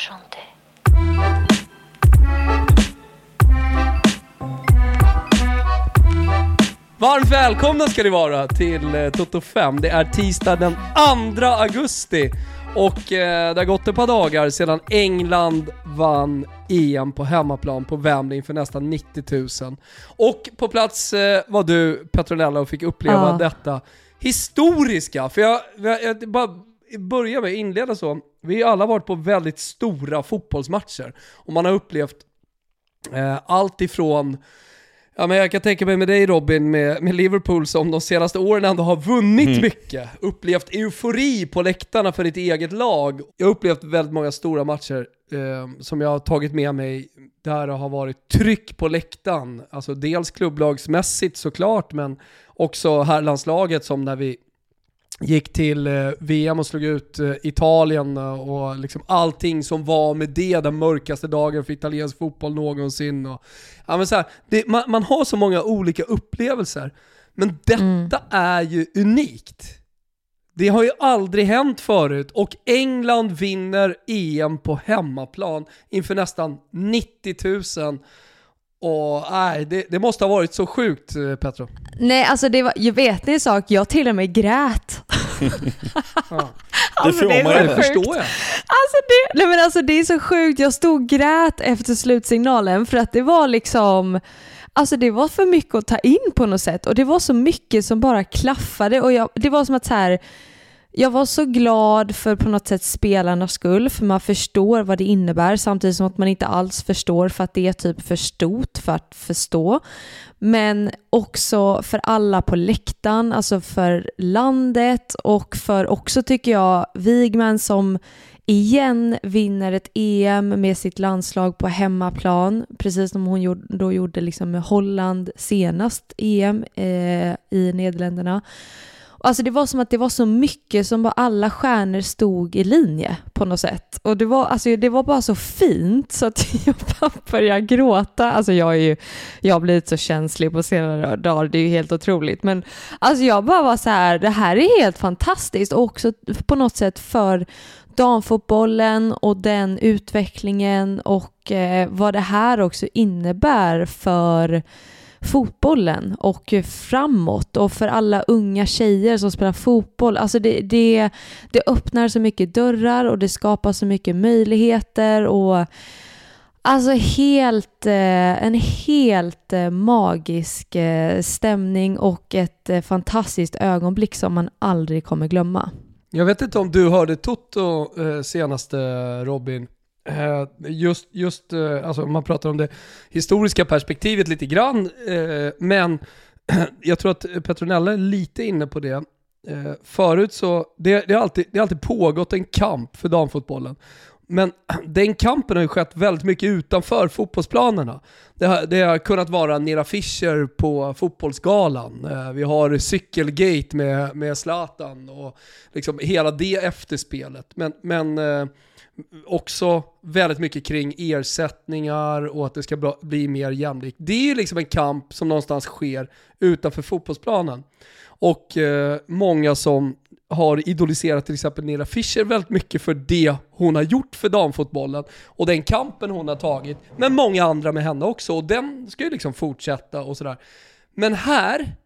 chanter. Varmt välkomna ska ni vara till eh, Toto 5. Det är tisdag den 2 augusti och eh, det har gått ett par dagar sedan England vann EM på hemmaplan på Wembley inför nästan 90 000. Och på plats eh, var du Petronella och fick uppleva Ja. detta historiska. För jag, jag, jag bara börja med att inleda så. Vi har alla varit på väldigt stora fotbollsmatcher och man har upplevt eh, allt ifrån Ja men jag kan tänka mig med dig Robin, med, med Liverpool som de senaste åren ändå har vunnit mycket. Upplevt eufori på läktarna för ditt eget lag. Jag har upplevt väldigt många stora matcher eh, som jag har tagit med mig där det har varit tryck på läktaren. Alltså dels klubblagsmässigt såklart, men också herrlandslaget som när vi gick till eh, VM och slog ut eh, Italien eh, och liksom allting som var med det, den mörkaste dagen för italiensk fotboll någonsin. Och, ja, men så här, det, man, man har så många olika upplevelser, men detta är ju unikt. Det har ju aldrig hänt förut och England vinner EM på hemmaplan inför nästan 90 000. Och nej, det, det måste ha varit så sjukt Petro. Nej, alltså det var, jag vet ni en sak, jag till och med grät. Ja. Alltså, får det är man så ju. Det sjukt. förstår jag. Alltså det, nej men alltså det är så sjukt, jag stod och grät efter slutsignalen för att det var liksom Alltså det var för mycket att ta in på något sätt och det var så mycket som bara klaffade och jag, det var som att så här, jag var så glad för på något sätt spelarnas skull för man förstår vad det innebär samtidigt som att man inte alls förstår för att det är typ för stort för att förstå. Men också för alla på läktaren, alltså för landet och för också tycker jag Wigman som igen vinner ett EM med sitt landslag på hemmaplan, precis som hon då gjorde liksom med Holland senast EM eh, i Nederländerna. Alltså det var som att det var så mycket som bara alla stjärnor stod i linje på något sätt. Och det var, alltså det var bara så fint så att jag bara började gråta. Alltså jag, är ju, jag har blivit så känslig på senare dagar, det är ju helt otroligt. Men alltså jag bara var så här, det här är helt fantastiskt och också på något sätt för damfotbollen och den utvecklingen och eh, vad det här också innebär för fotbollen och framåt och för alla unga tjejer som spelar fotboll. Alltså det, det, det öppnar så mycket dörrar och det skapar så mycket möjligheter och Alltså helt, eh, en helt eh, magisk eh, stämning och ett fantastiskt ögonblick som man aldrig kommer glömma. Jag vet inte om du hörde Toto senaste Robin. Eh, just, just eh, alltså man pratar om det historiska perspektivet lite grann, eh, men jag tror att Petronella är lite inne på det. Förut så, det, det, har alltid, det har alltid pågått en kamp för damfotbollen. Men den kampen har ju skett väldigt mycket utanför fotbollsplanerna. Det har, det har kunnat vara Nera Fischer på fotbollsgalan. Vi har cykelgate med, med Zlatan och liksom hela det efterspelet. Men, men också väldigt mycket kring ersättningar och att det ska bli mer jämlikt. Det är ju liksom en kamp som någonstans sker utanför fotbollsplanen. Och eh, många som har idoliserat till exempel Nera Fischer väldigt mycket för det hon har gjort för damfotbollen och den kampen hon har tagit, men många andra med henne också och den ska ju liksom fortsätta och sådär. Men här,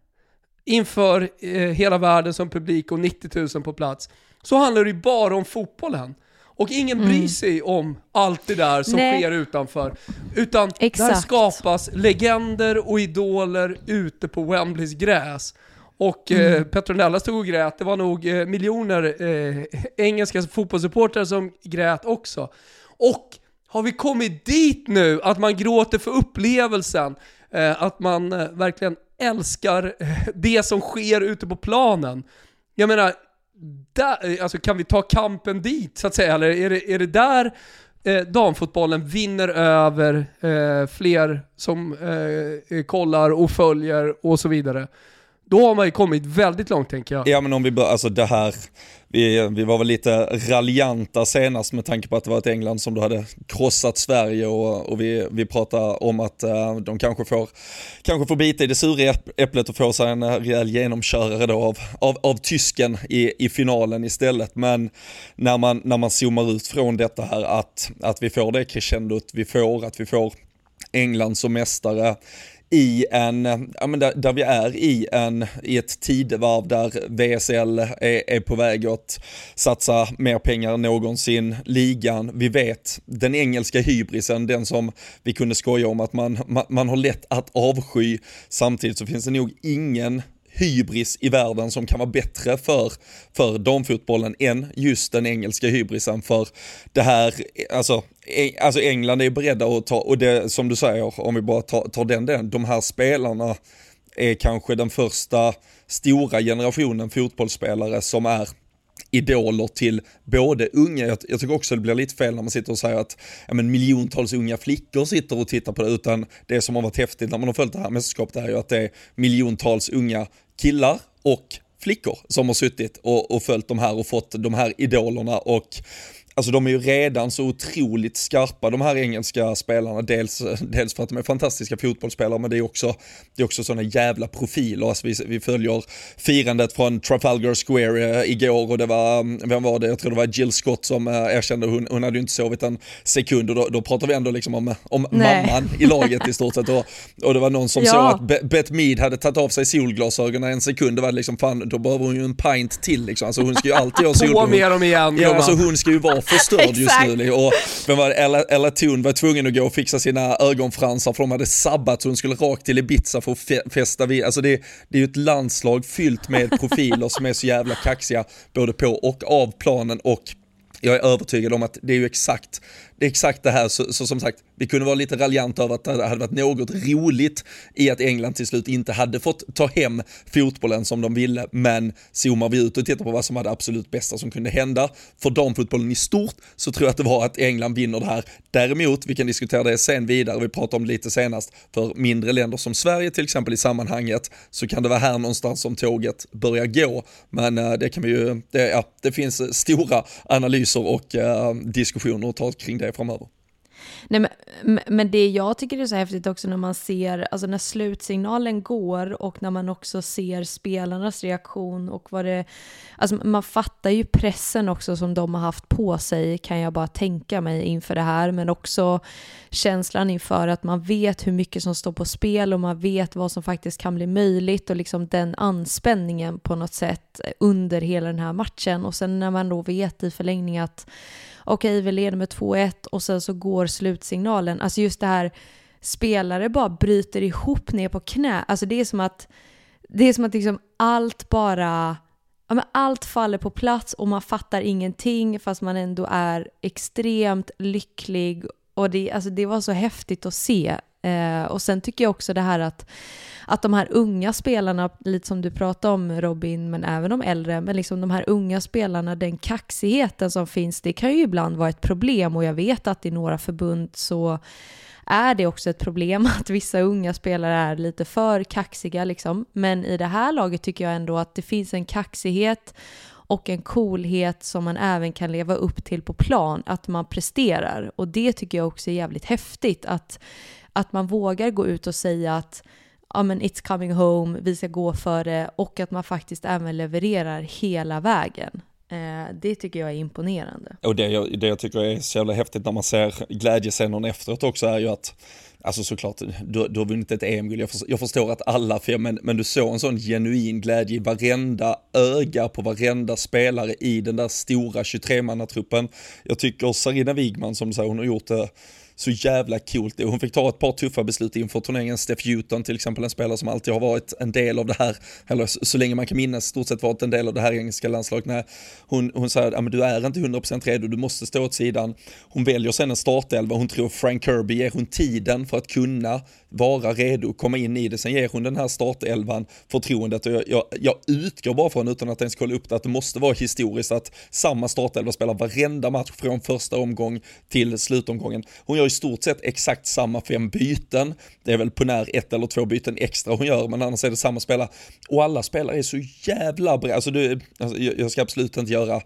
inför eh, hela världen som publik och 90 000 på plats, så handlar det ju bara om fotbollen. Och ingen bryr sig om allt det där som Nej. sker utanför. Utan där Exakt. skapas legender och idoler ute på Wembleys gräs. Och eh, Petronella stod och grät, det var nog eh, miljoner eh, engelska fotbollssupportrar som grät också. Och har vi kommit dit nu att man gråter för upplevelsen, eh, att man eh, verkligen älskar eh, det som sker ute på planen. Jag menar, där, eh, alltså kan vi ta kampen dit så att säga, eller är det, är det där eh, damfotbollen vinner över eh, fler som eh, eh kollar och följer och så vidare? Då har man ju kommit väldigt långt tänker jag. Ja men om vi börjar, alltså det här, vi, vi var väl lite raljanta senast med tanke på att det var ett England som då hade krossat Sverige och, och vi, vi pratade om att uh, de kanske får, kanske får bita i det sura äpplet och få sig en eh, rejäl genomkörare då av, av, av tysken i, i finalen istället. Men när man, när man zoomar ut från detta här att, att vi får det crescendot vi får, att vi får England som mästare, i en, eh, ja men där, där, vi är i, en, i ett tidevarv där VSL är, är på väg att satsa mer pengar än någonsin. Ligan, vi vet, den engelska hybrisen, den som vi kunde skoja om att man, man, man har lätt att avsky. Samtidigt så finns det nog ingen hybris i världen som kan vara bättre för, för damfotbollen än just den engelska hybrisen. För det här, alltså, e, alltså England är beredda att ta, och det som du säger, om vi bara tar, tar den delen, de här spelarna är kanske den första stora generationen fotbollsspelare som är idoler till både unga, jag, jag, tycker också det blir lite fel när man sitter och säger att ja, men miljontals unga flickor sitter och tittar på det, utan det som har varit häftigt när man har följt det här mästerskapet är ju att det är miljontals unga killar och flickor som har suttit och, och följt de här och fått de här idolerna och Alltså de är ju redan så otroligt skarpa de här engelska spelarna, dels, dels för att de är fantastiska fotbollsspelare men det är också, det är också sådana jävla profiler. Alltså vi, vi följer firandet från Trafalgar Square äh, igår och det var, vem var det, jag tror det var Jill Scott som äh, erkände, hon, hon hade ju inte sovit en sekund och då, då pratar vi ändå liksom om, om mamman i laget i stort sett och, och det var någon som ja. sa att Beth Mead hade tagit av sig solglasögonen en sekund, det var liksom fan, då behöver hon ju en pint till liksom, alltså hon ska ju alltid ha solglasögon. På med dem igen. Ja, alltså hon ska ju vara förstörd just nu. Och vem var Ella, Ella Thun var tvungen att gå och fixa sina ögonfransar för de hade sabbat så hon skulle rakt till Ibiza för att fästa vid. Alltså det, det är ju ett landslag fyllt med profiler som är så jävla kaxiga både på och av planen och jag är övertygad om att det är ju exakt det är exakt det här, så, så, som sagt, vi kunde vara lite raljanta över att det hade varit något roligt i att England till slut inte hade fått ta hem fotbollen som de ville, men zoomar vi ut och tittar på vad som var det absolut bästa som kunde hända för damfotbollen i stort så tror jag att det var att England vinner det här. Däremot, vi kan diskutera det sen vidare, vi pratade om det lite senast, för mindre länder som Sverige till exempel i sammanhanget så kan det vara här någonstans som tåget börjar gå, men eh, det kan vi ju, det, ja, det finns stora analyser och uh, diskussioner att ta kring det framöver. Nej, men, men det jag tycker är så häftigt också när man ser, alltså när slutsignalen går och när man också ser spelarnas reaktion och vad det, alltså man fattar ju pressen också som de har haft på sig kan jag bara tänka mig inför det här, men också känslan inför att man vet hur mycket som står på spel och man vet vad som faktiskt kan bli möjligt och liksom den anspänningen på något sätt under hela den här matchen och sen när man då vet i förlängning att okej, vi leder med 2-1 och sen så går slutsignalen. Alltså just det här, spelare bara bryter ihop ner på knä. Alltså det är som att, det är som att liksom allt bara, ja men allt faller på plats och man fattar ingenting fast man ändå är extremt lycklig och det, alltså det var så häftigt att se. Eh, och sen tycker jag också det här att att de här unga spelarna, lite som du pratade om Robin, men även de äldre, men liksom de här unga spelarna, den kaxigheten som finns, det kan ju ibland vara ett problem och jag vet att i några förbund så är det också ett problem att vissa unga spelare är lite för kaxiga liksom. Men i det här laget tycker jag ändå att det finns en kaxighet och en coolhet som man även kan leva upp till på plan, att man presterar. Och det tycker jag också är jävligt häftigt, att, att man vågar gå ut och säga att ja men it's coming home, vi ska gå för det och att man faktiskt även levererar hela vägen. Eh, det tycker jag är imponerande. Och det jag, det jag tycker är så jävla häftigt när man ser glädjescenen efteråt också är ju att Alltså såklart, du, du har vunnit ett EM-guld, jag, jag, förstår att alla, för, men, men du såg en sån genuin glädje i varenda öga på varenda spelare i den där stora 23-mannatruppen. Jag tycker Sarina Wigman, som du säger, hon har gjort det så jävla coolt. Hon fick ta ett par tuffa beslut inför turneringen. Steph Houghton till exempel, en spelare som alltid har varit en del av det här, eller så länge man kan minnas, stort sett varit en del av det här engelska landslaget. Nej, hon, hon säger att du är inte 100% redo, du måste stå åt sidan. Hon väljer sen en startelva, hon tror Frank Kirby ger hon tiden för att kunna vara redo, komma in i det. Sen ger hon den här startelvan förtroendet och jag, jag, jag utgår bara från, utan att ens kolla upp det, att det måste vara historiskt att samma startelva spelar varenda match från första omgång till slutomgången. Hon gör gör i stort sett exakt samma fem byten. Det är väl på när ett eller två byten extra hon gör, men annars är det samma spelare. Och alla spelare är så jävla bra. Alltså, du, alltså jag ska absolut inte göra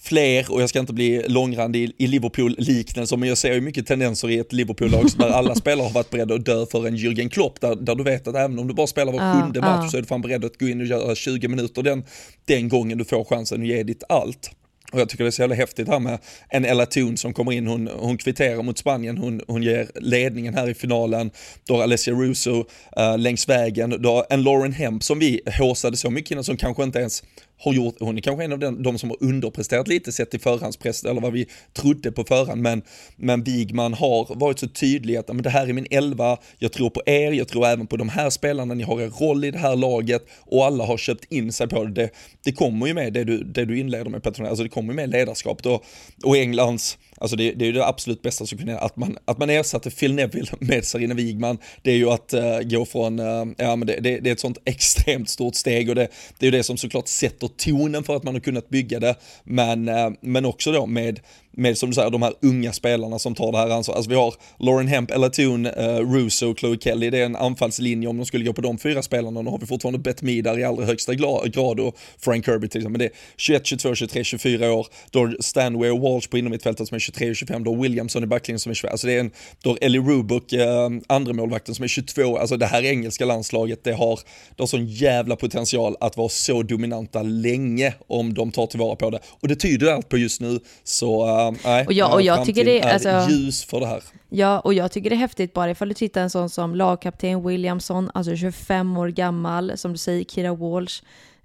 fler och jag ska inte bli långrandig i, i Liverpool-liknelser, men jag ser ju mycket tendenser i ett Liverpool-lag där alla spelare har varit beredda att dö för en Jürgen Klopp, där, där du vet att även om du bara spelar var sjunde match uh. så är du fan beredd att gå in och göra 20 minuter den, den gången du får chansen att ge ditt allt. Och jag tycker det är så jävla häftigt här med en Ella Thun som kommer in, hon, hon kvitterar mot Spanien, hon, hon ger ledningen här i finalen. Då har Alessia Russo uh, längs vägen, då har en Lauren Hemp som vi håsade så mycket innan som kanske inte ens har gjort, hon är kanske en av den, de som har underpresterat lite sett till förhandspress eller vad vi trodde på förhand, men, men Wigman har varit så tydlig att men det här är min elva, jag tror på er, jag tror även på de här spelarna, ni har en roll i det här laget och alla har köpt in sig på det. Det, det kommer ju med det du, det du inleder med Petronas, alltså det kommer med ledarskapet och, och Englands Alltså det, det är ju det absolut bästa som kunde att man, att man ersatte Phil Neville med Sarina Wigman, det är ju att uh, gå från, uh, ja men det, det, det, är ett sånt extremt stort steg och det, det är ju det som såklart sätter tonen för att man har kunnat bygga det, men, uh, men också då med med som du säger, de här unga spelarna som tar det här ansvaret. Alltså vi har Lauren Hemp, Elatun, uh, eh, Russo, Chloe Kelly, det är en anfallslinje om de skulle gå på de fyra spelarna. Nu har vi fortfarande Bett Midar i allra högsta grad och Frank Kirby till exempel. Men det är 21, 22, 23, 24 år. Då har Stanway och Walsh på innermittfältet som är 23 och 25. Då har Williamson i backlinjen som är 25. Alltså det är en, då har Ellie Rubuk, uh, eh, andra målvakten som är 22. Alltså det här engelska landslaget, det har, det har sån jävla potential att vara så dominanta länge om de tar tillvara på det. Och det tyder allt på just nu. Så uh, nej, och jag, och jag tycker det är alltså, ljus för det här. Ja, och jag tycker det är häftigt bara ifall du tittar en sån som lagkapten Williamson, alltså 25 år gammal, som du säger, Kira Walsh,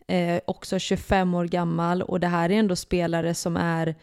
eh, också 25 år gammal och det här är ändå spelare som är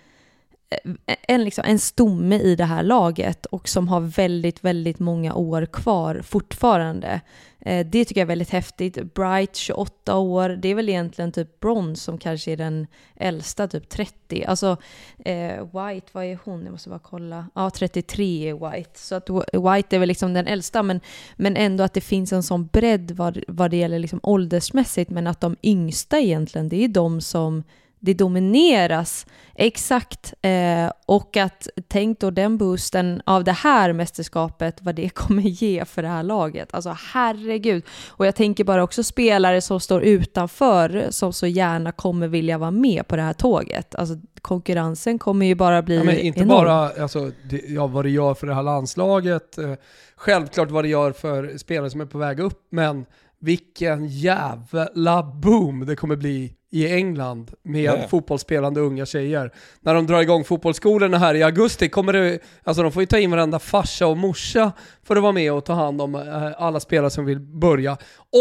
en, liksom, en stomme i det här laget och som har väldigt, väldigt många år kvar fortfarande. Eh, det tycker jag är väldigt häftigt. Bright, 28 år, det är väl egentligen typ Bronze som kanske är den äldsta, typ 30. Alltså eh, White, vad är hon? Jag måste bara kolla. Ja, 33 är White. Så att White är väl liksom den äldsta, men, men ändå att det finns en sån bredd vad, vad det gäller liksom åldersmässigt, men att de yngsta egentligen, det är de som det domineras. Exakt. Eh, och att tänk då den boosten av det här mästerskapet, vad det kommer ge för det här laget. Alltså herregud. Och jag tänker bara också spelare som står utanför som så gärna kommer vilja vara med på det här tåget. Alltså konkurrensen kommer ju bara bli ja, men Inte enorm. bara alltså, det, ja, vad det gör för det här landslaget, eh, självklart vad det gör för spelare som är på väg upp, men vilken jävla boom det kommer bli i England med ja. fotbollsspelande unga tjejer. När de drar igång fotbollsskolorna här i augusti kommer det, alltså de får ju ta in varenda farsa och morsa för att vara med och ta hand om eh, alla spelare som vill börja.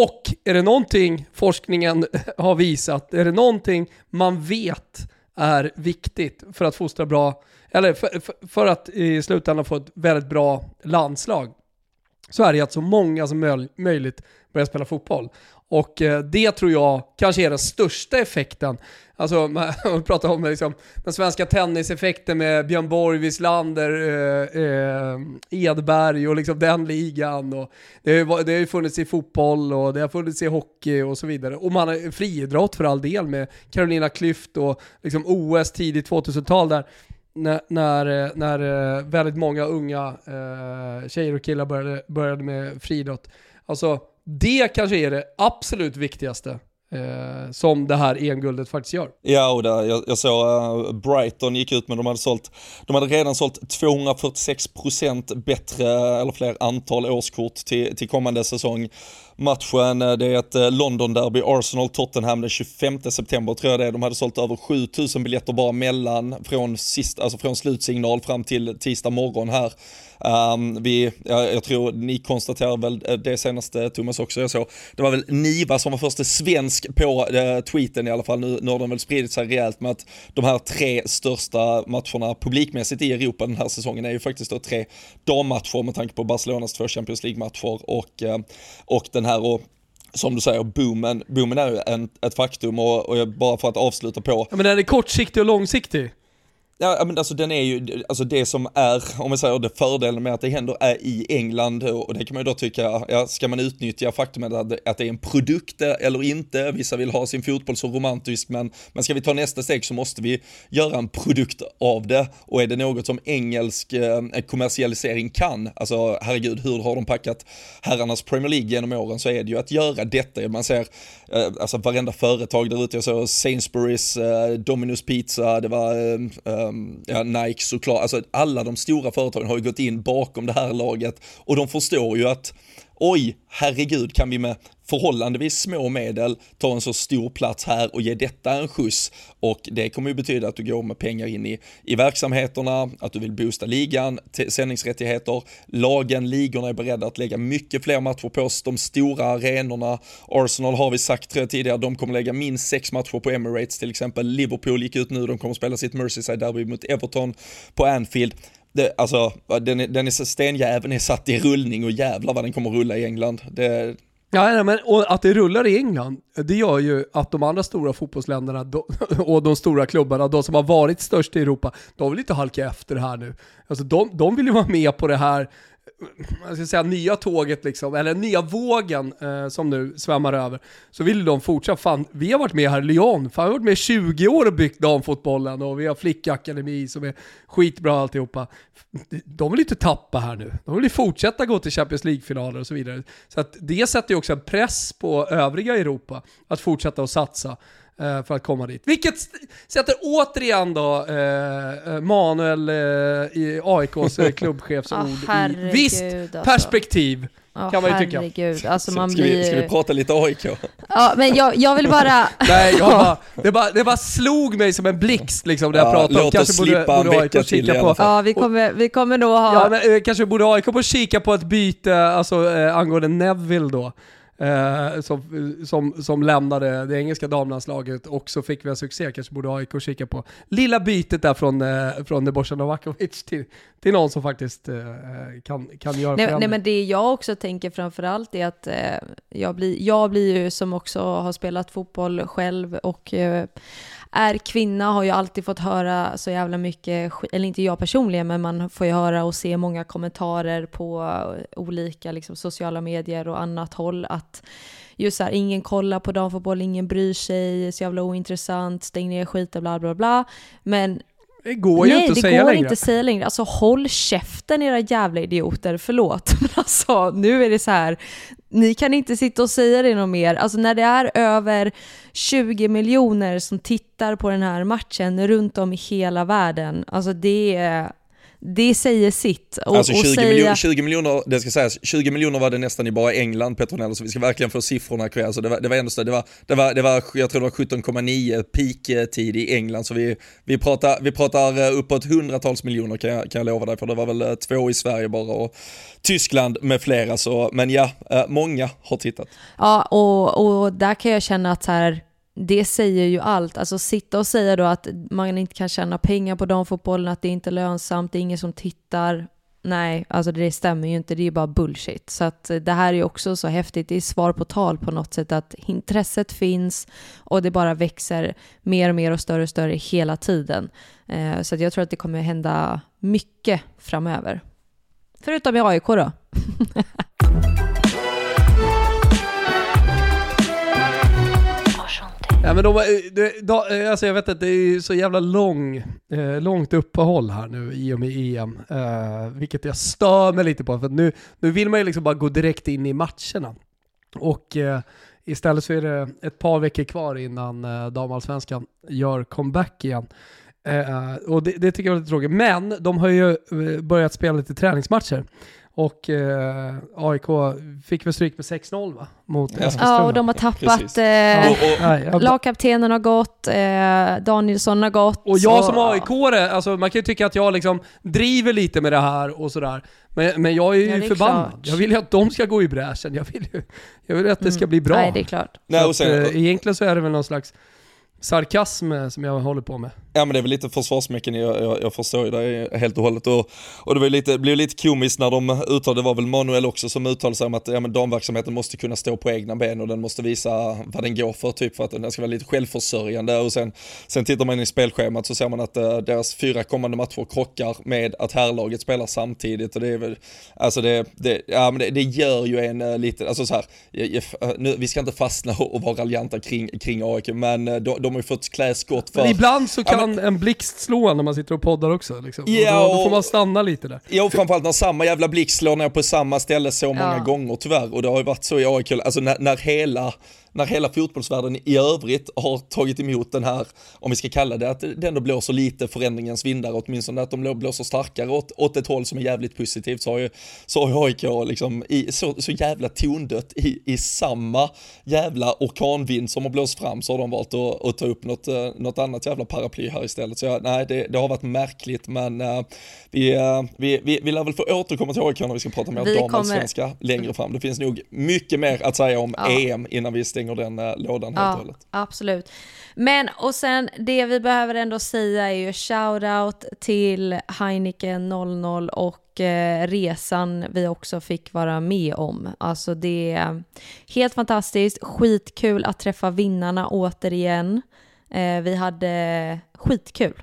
Och är det någonting forskningen har visat, är det någonting man vet är viktigt för att fostra bra, eller för, för, för att i slutändan få ett väldigt bra landslag, så är det att så många som möjligt börjar spela fotboll. Och eh, det tror jag kanske är den största effekten. Alltså, man pratar om liksom, den svenska tenniseffekten med Björn Borg, Wislander, eh, eh, Edberg och liksom den ligan. Och det, har, det har ju funnits i fotboll och det har funnits i hockey och så vidare. Och man har friidrott för all del med Carolina Klüft och liksom OS tidigt 2000-tal där när, när, när eh, väldigt många unga eh, tjejer och killar började, började med friidrott. Alltså, det kanske är det absolut viktigaste eh, som det här EM-guldet faktiskt gör. Ja, och där, jag, jag såg uh, Brighton gick ut med, de hade sålt, de hade redan sålt 246% bättre eller fler antal årskort till, till kommande säsong. Matchen, eh, det är ett eh, London-derby, Arsenal-Tottenham den 25 september tror jag det är. De hade sålt över 7000 biljetter bara mellan, från, sist, alltså från slutsignal fram till tisdag morgon här. Um, vi, jag, jag tror ni konstaterar väl eh, det senaste Thomas också, jag såg. Det var väl Niva som var första svensk på uh, tweeten i alla fall, nu, nu har den väl spridit sig rejält med att de här tre största matcherna publikmässigt i Europa den här säsongen är ju faktiskt då tre dammatcher med tanke på Barcelonas två Champions League-matcher och, uh, och den här och som du säger, boomen, boomen är ju en, ett faktum och, och bara för att avsluta på. Ja, men den är kortsiktig och långsiktig. Ja, men alltså den är ju, alltså det som är, om vi säger det fördelen med att det händer är i England och det kan man ju då tycka, ja, ska man utnyttja faktumet att, det är en produkt eller inte? Vissa vill ha sin fotboll så romantisk, men, men ska vi ta nästa steg så måste vi göra en produkt av det och är det något som engelsk eh, kommersialisering kan, alltså herregud, hur har de packat herrarnas Premier League genom åren så är det ju att göra detta. Man ser eh, alltså varenda företag där ute, jag såg Sainsburys, eh, Domino's Pizza, det var eh, Ehm, ja, Nike såklart, alltså alla de stora företagen har ju gått in bakom det här laget. Och de förstår ju att oj, herregud, kan vi med förhållandevis små medel ta en så stor plats här och ge detta en skjuts? Och det kommer ju betyda att du går med pengar in i, i verksamheterna, att du vill boosta ligan, sändningsrättigheter, lagen, ligorna är beredda att lägga mycket fler matcher på oss, de stora arenorna, Arsenal har vi sagt tidigare, de kommer lägga minst sex matcher på Emirates till exempel, Liverpool gick ut nu, de kommer spela sitt Merseyside-derby mot Everton på Anfield, det, alltså, den är, den är stenjäveln är satt i rullning och jävlar vad den kommer rulla i England. Det, Ja, men och att det rullar i England, det gör ju att de andra stora fotbollsländerna och de stora klubbarna, de som har varit störst i Europa, de vill inte halka efter det här nu. Alltså de, de vill ju vara med på det här man ska säga, nya tåget liksom, eller nya vågen eh, som nu svämmar över, så vill de fortsätta. Fan, vi har varit med här i Lyon, fan, vi har varit med i 20 år och byggt damfotbollen och vi har flickakademi som är skitbra alltihopa. De vill inte tappa här nu. De vill ju fortsätta gå till Champions League-finaler och så vidare. Så att det sätter ju också en press på övriga Europa att fortsätta att satsa. Eh, för att komma dit. Vilket sätter återigen då eh, eh Manuel eh, i AIKs klubbchefsord oh, i visst alltså. perspektiv. Oh, kan man ju tycka. Alltså man ska, blir... vi, ska vi prata lite AIK? Ja, men jag, jag vill bara... Nej, jag bara, det, bara, det bara slog mig som en blixt liksom när jag ja, pratade om... Kanske borde, borde AIK kika på... Ja, vi kommer, vi kommer nog ha... Ja, men, eh, kanske borde AIK på kika på ett byte, alltså eh, angående Neville då. Eh, som, som, som lämnade det engelska damlandslaget och så fick vi en succé, kanske borde AIK kika på. Lilla bytet där från, eh, från Nebojsa Novakovic till, till någon som faktiskt eh, kan, kan göra nej, nej men det jag också tänker framförallt är att eh, jag, blir, jag blir ju som också har spelat fotboll själv och eh, är kvinna har ju alltid fått höra så jävla mycket, eller inte jag personligen, men man får ju höra och se många kommentarer på olika liksom, sociala medier och annat håll att just så här, ingen kollar på damfotboll, ingen bryr sig, så jävla ointressant, stäng ner skiten, bla bla bla. Men det går ju Nej, inte att säga längre. Nej, det går inte att säga längre. Alltså håll käften era jävla idioter, förlåt. Men alltså nu är det så här, ni kan inte sitta och säga det något mer. Alltså när det är över 20 miljoner som tittar på den här matchen runt om i hela världen, alltså det är det säger sitt. Och, alltså 20, och säga... miljoner, 20 miljoner, det ska sägas, 20 miljoner var det nästan i bara England Petronello, så vi ska verkligen få siffrorna kvar. Alltså det, var, det var ändå så, det var, det var, det var, jag tror det var 17,9 peak-tid i England, så vi, vi, pratar, vi pratar eh, uppåt hundratals miljoner kan jag, kan jag lova dig, för det var väl eh, två i Sverige bara och Tyskland med flera, så, men ja, eh, många har tittat. Ja, och, och där kan jag känna att så här, det säger ju allt. Alltså sitta och säga då att man inte kan tjäna pengar på damfotbollen, att det inte är lönsamt, det är ingen som tittar. Nej, alltså det stämmer ju inte, det är ju bara bullshit. Så att eh, det här är ju också så häftigt, det är svar på tal på något sätt att intresset finns och det bara växer mer och mer och större och större hela tiden. Eh, så att jag tror att det kommer hända mycket framöver. Förutom i AIK då. Ja, men de, eh, de, de, eh, alltså jag vet att det är så jävla lång, eh, långt uppehåll här nu i och med EM. Eh, vilket jag stör mig lite på. För nu, nu vill man ju liksom bara gå direkt in i matcherna. Och eh, istället så är det ett par veckor kvar innan eh, damallsvenskan gör comeback igen. Eh, och det, det, tycker jag är lite tråkigt. Men de har ju eh, börjat spela lite träningsmatcher. Och eh, AIK fick väl stryk med 6-0 va? Mot ja. ja, och de har tappat, eh, lagkaptenen har gått, eh, Danielsson har gått. Och jag som aik alltså man kan ju tycka att jag liksom driver lite med det här och sådär. Men, men jag är ju ja, är förbannad. Klart. Jag vill ju att de ska gå i bräschen. Jag vill ju jag vill att det ska mm. bli bra. Nej, det är klart. Så att, eh, egentligen så är det väl någon slags sarkasm eh, som jag håller på med. Ja men det är väl lite försvarsmekanik. jag, jag, jag förstår ju det helt och hållet. Och, och det var lite, blev lite komiskt när de uttalade, det var väl Manuel också som uttalade sig om att ja, men damverksamheten måste kunna stå på egna ben och den måste visa vad den går för, typ för att den ska vara lite självförsörjande. Och sen, sen tittar man in i spelschemat så ser man att uh, deras fyra kommande matcher krockar med att herrlaget spelar samtidigt. Och det är väl, alltså det, det, ja, men det, det gör ju en uh, lite, alltså så här, jag, jag, nu, vi ska inte fastna och vara raljanta kring, kring AIK, men uh, de, de har ju fått klä skott för... Men ibland så kan ja, men, en blixt slå när man sitter och poddar också. Liksom. Ja, och då, då, får man stanna lite där. Ja, och framförallt när samma jävla blixt slår ner på samma ställe så många ja. gånger tyvärr. Och det har ju varit så i AIK, alltså när, när hela när hela fotbollsvärlden i övrigt har tagit emot den här, om vi ska kalla det, att det ändå blåser lite förändringens vindar, åtminstone att de blåser starkare åt, åt ett håll som är jävligt positivt, så har ju, så har AIK liksom i, så, så jävla tondött i, i samma jävla orkanvind som har blåst fram så har de valt att, att ta upp något, eh, något annat jävla paraply här istället. Så ja, nej, det, det har varit märkligt, men uh, vi, uh, vi, vi, vi lär väl få återkomma till AIK när vi ska prata mer damallsvenska kommer... längre fram. Det finns nog mycket mer att säga om ja. EM innan vi stänger den uh, lådan helt och hållet. Absolut. Men och sen det vi behöver ändå säga är ju shoutout till Heineken 00 och eh, resan vi också fick vara med om. Alltså det är helt fantastiskt, skitkul att träffa vinnarna återigen. Eh, vi hade skitkul.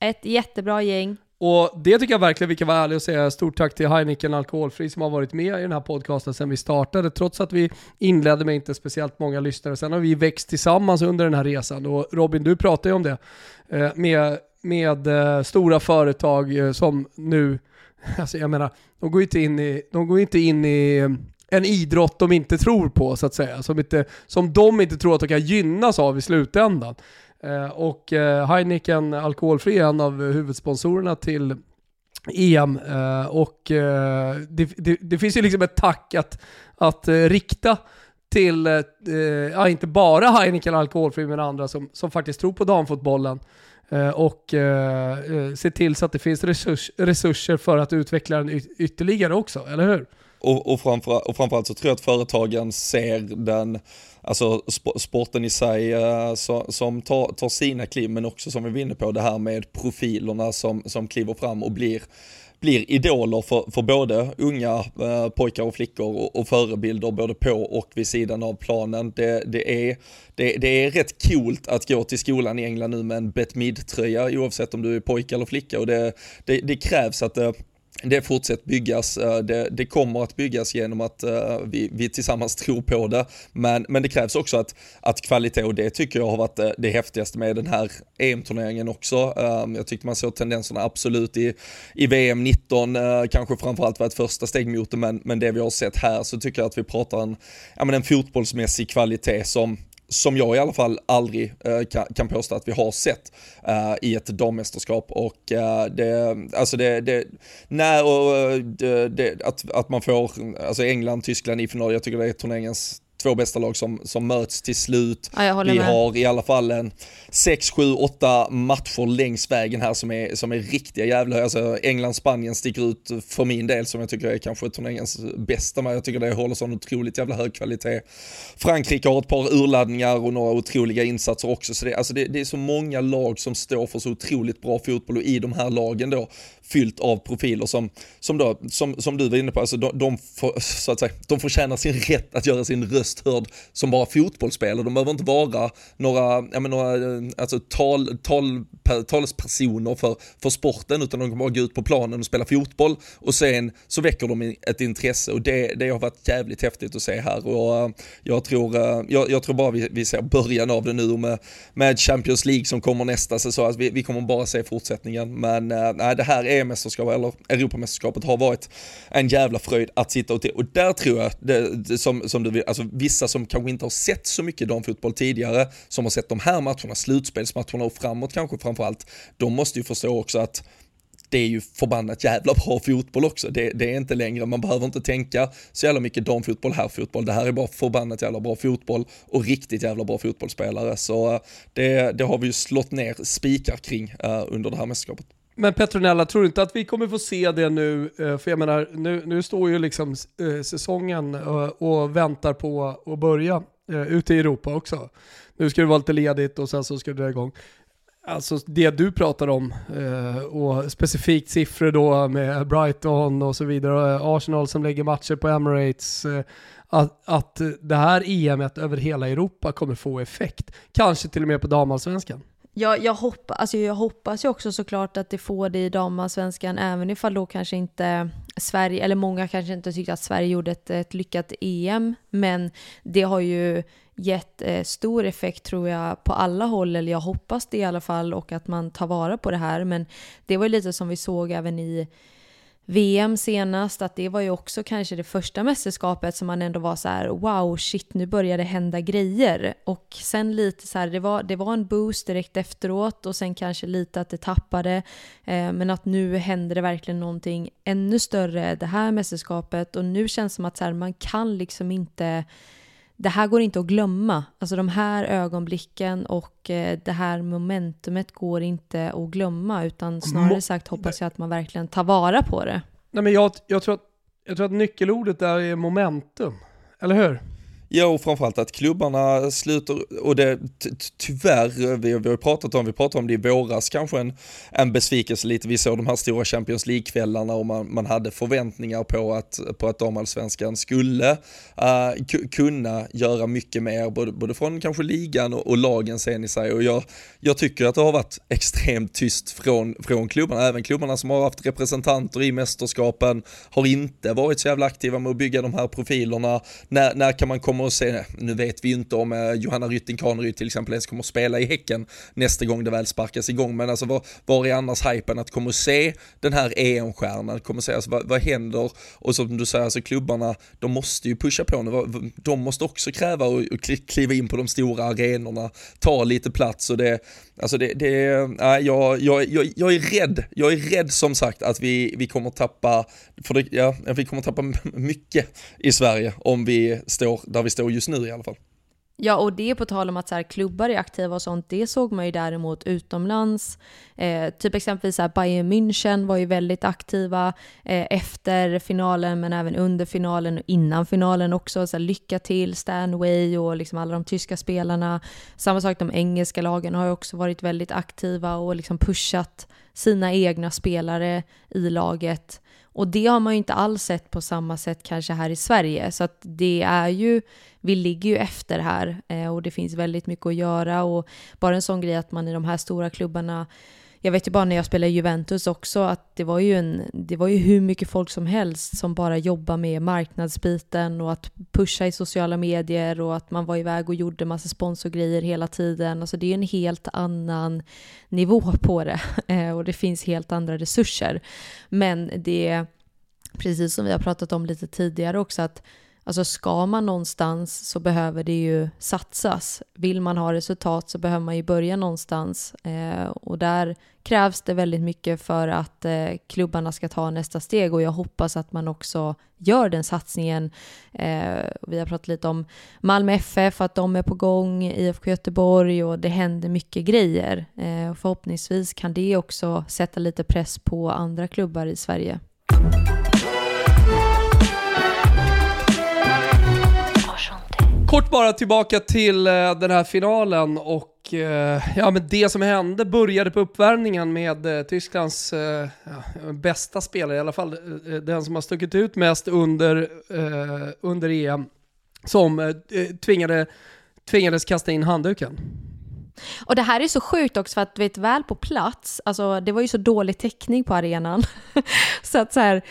Ett jättebra gäng. Och det tycker jag verkligen vi kan vara ärliga och säga stort tack till Heineken Alkoholfri som har varit med i den här podcasten sedan vi startade. Trots att vi inledde med inte speciellt många lyssnare. Sen har vi växt tillsammans under den här resan. Och Robin, du pratar ju om det. Eh, med, med eh, stora företag eh, som nu, alltså jag menar, de går inte in i, de går inte in i en idrott de inte tror på så att säga. Som, inte, som de inte tror att de kan gynnas av i slutändan. Eh, och eh, Heineken Alkoholfri är en av huvudsponsorerna till EM eh, och det, det, det, finns ju liksom ett tack att, att rikta till, ja inte bara Heineken Alkoholfri men andra som, som faktiskt tror på damfotbollen och se till så att det finns resurs, resurser för att utveckla den ytterligare också, eller hur? Och, och, framför, och framförallt så tror jag att företagen ser den, alltså sporten i sig uh, som tar, tar sina kliv, men också som vi var inne på det här med profilerna som, som kliver fram och blir blir idoler för, för både unga eh, pojkar och flickor och, och, förebilder både på och vid sidan av planen. Det, det, är, det, det är rätt coolt att gå till skolan i England nu med en Bet tröja oavsett om du är pojke eller flicka och det, det, det krävs att det det fortsätter byggas, eh, det, det, kommer att byggas genom att eh, vi, vi, tillsammans tror på det. Men, men det krävs också att, att kvalitet och det tycker jag har varit eh, det, häftigaste med den här EM-turneringen också. Ehm, jag tyckte man såg tendenserna absolut i, i VM 19, kanske framförallt var ett första steg mot det, men, men det vi har sett här så tycker jag att vi pratar en, ja, men en fotbollsmässig kvalitet som som jag i alla fall aldrig eh, kan, påstå att vi har sett eh, i ett dammästerskap. Och eh, det, alltså det, det när och eh, det, det, att, att man får, alltså England, Tyskland i final, jag tycker det är turneringens två bästa lag som, som möts till slut. Ja, vi med. har i alla fall en 6, 7, 8 matcher längs vägen här som är, som är riktiga jävla, alltså England-Spanien sticker ut för min del som jag tycker är kanske turneringens bästa, men jag tycker det håller sån otroligt jävla hög kvalitet. Frankrike har ett par urladdningar och några otroliga insatser också, så det, alltså det, det är så många lag som står för så otroligt bra fotboll och i de här lagen då fyllt av profiler som, som, då, som, som du var inne på, alltså de, de, får, så att säga, de förtjänar sin rätt att göra sin röst hörd som bara fotbollsspelare. De behöver inte vara några, ja, men några eh, alltså, tal, tal, talespersoner för, för sporten utan de kan bara gå ut på planen och spela fotboll och sen så väcker de ett intresse och det, det har varit jävligt häftigt att se här och eh, jag tror, eh, jag, jag tror bara vi, vi ser början av det nu med, med Champions League som kommer nästa säsong. Alltså vi, vi kommer bara se fortsättningen men nej, det här är EM-mästerskapet eller Europamästerskapet har varit en jävla fröjd att sitta och till. Och där tror jag, det, det, som, som du vill, alltså vissa som kanske inte har sett så mycket damfotboll tidigare, som har sett de här matcherna, slutspelsmatcherna och framåt kanske framförallt, de måste ju förstå också att det är ju förbannat jävla bra fotboll också. Det, det, är inte längre, man behöver inte tänka så jävla mycket damfotboll, här fotboll. Det här är bara förbannat jävla bra fotboll och riktigt jävla bra fotbollsspelare. Så eh, det, det har vi ju slått ner spikar kring uh, under det här mästerskapet. Men Petronella, tror du inte att vi kommer få se det nu? Eh, för jag menar, nu, nu står ju liksom eh, säsongen eh, och väntar på att börja ute i Europa också. nu ska det vara lite ledigt och sen så ska det dra igång. Alltså det du pratar om och specifikt siffror då med Brighton och så vidare, Arsenal som lägger matcher på Emirates, att, att det här EMet över hela Europa kommer få effekt. Kanske till och med på damallsvenskan jag, jag, hoppa, alltså jag hoppas ju också såklart att det får det i damallsvenskan, även ifall då kanske inte Sverige, eller många kanske inte tyckte att Sverige gjorde ett, ett lyckat EM, men det har ju gett eh, stor effekt tror jag på alla håll, eller jag hoppas det i alla fall, och att man tar vara på det här. Men det var ju lite som vi såg även i VM senast, att det var ju också kanske det första mästerskapet som man ändå var så här: wow, shit, nu börjar det hända grejer. Och sen lite så här, det var, det var en boost direkt efteråt och sen kanske lite att det tappade. Eh, men att nu händer det verkligen någonting ännu större det här mästerskapet och nu känns det som att så här, man kan liksom inte det här går inte att glömma. Alltså de här ögonblicken och eh, det här momentumet går inte att glömma utan snarare sagt hoppas jag att man verkligen tar vara på det. Nej men jag, jag, tror, att, jag tror att nyckelordet där är momentum, eller hur? Ja, och framförallt att klubbarna sluter, och det tyvärr, vi, vi har pratat om, vi pratade om det i våras, kanske en, en besvikelse lite. Vi såg de här stora Champions League-kvällarna och man, man hade förväntningar på att, på att damallsvenskan skulle uh, kunna göra mycket mer, både, både från kanske ligan och, och lagen sen i sig. Och jag, jag tycker att det har varit extremt tyst från, från klubbarna, även klubbarna som har haft representanter i mästerskapen har inte varit så jävla aktiva med att bygga de här profilerna. När, när kan man komma kommer att se, nu vet vi ju inte om eh, Johanna Rytting Kaneryd till exempel ens kommer att spela i Häcken nästa gång det väl sparkas igång, men alltså var, var är annars hypen att komma och se den här EM-stjärnan, kommer att se, alltså, vad, vad händer? Och som du säger, alltså klubbarna, de måste ju pusha på nu, de måste också kräva och, och kliva in på de stora arenorna, ta lite plats och det, alltså det, det nej, jag, jag, jag, jag är rädd, jag är rädd som sagt att vi, vi kommer tappa, för det, ja, vi kommer tappa mycket i Sverige om vi står där vi står just nu i alla fall. Ja, och det på tal om att så här, klubbar är aktiva och sånt, det såg man ju däremot utomlands. Eh, typ exempelvis så här, Bayern München var ju väldigt aktiva eh, efter finalen, men även under finalen och innan finalen också. Så här, lycka till Stanway och liksom alla de tyska spelarna. Samma sak, de engelska lagen har ju också varit väldigt aktiva och liksom pushat sina egna spelare i laget. Och det har man ju inte alls sett på samma sätt kanske här i Sverige. Så att det är ju, vi ligger ju efter här eh, och det finns väldigt mycket att göra. Och bara en sån grej att man i de här stora klubbarna jag vet ju bara när jag spelade Juventus också att det var ju, en, det var ju hur mycket folk som helst som bara jobbar med marknadsbiten och att pusha i sociala medier och att man var iväg och gjorde massa sponsorgrejer hela tiden. Alltså det är ju en helt annan nivå på det eh, och det finns helt andra resurser. Men det är precis som vi har pratat om lite tidigare också att Alltså ska man någonstans så behöver det ju satsas. Vill man ha resultat så behöver man ju börja någonstans. Eh, och där krävs det väldigt mycket för att eh, klubbarna ska ta nästa steg och jag hoppas att man också gör den satsningen. Eh, vi har pratat lite om Malmö FF, att de är på gång, IFK Göteborg och det händer mycket grejer. Eh, förhoppningsvis kan det också sätta lite press på andra klubbar i Sverige. Kort bara tillbaka till eh, den här finalen och eh, ja, men det som hände började på uppvärmningen med eh, Tysklands ja, bästa spelare, i alla fall den som har stuckit ut mest under, under EM, som tvingade, tvingades kasta in handduken. Och det här är så sjukt också för att vet, väl på plats, alltså det var ju så dålig täckning på arenan. så att så här,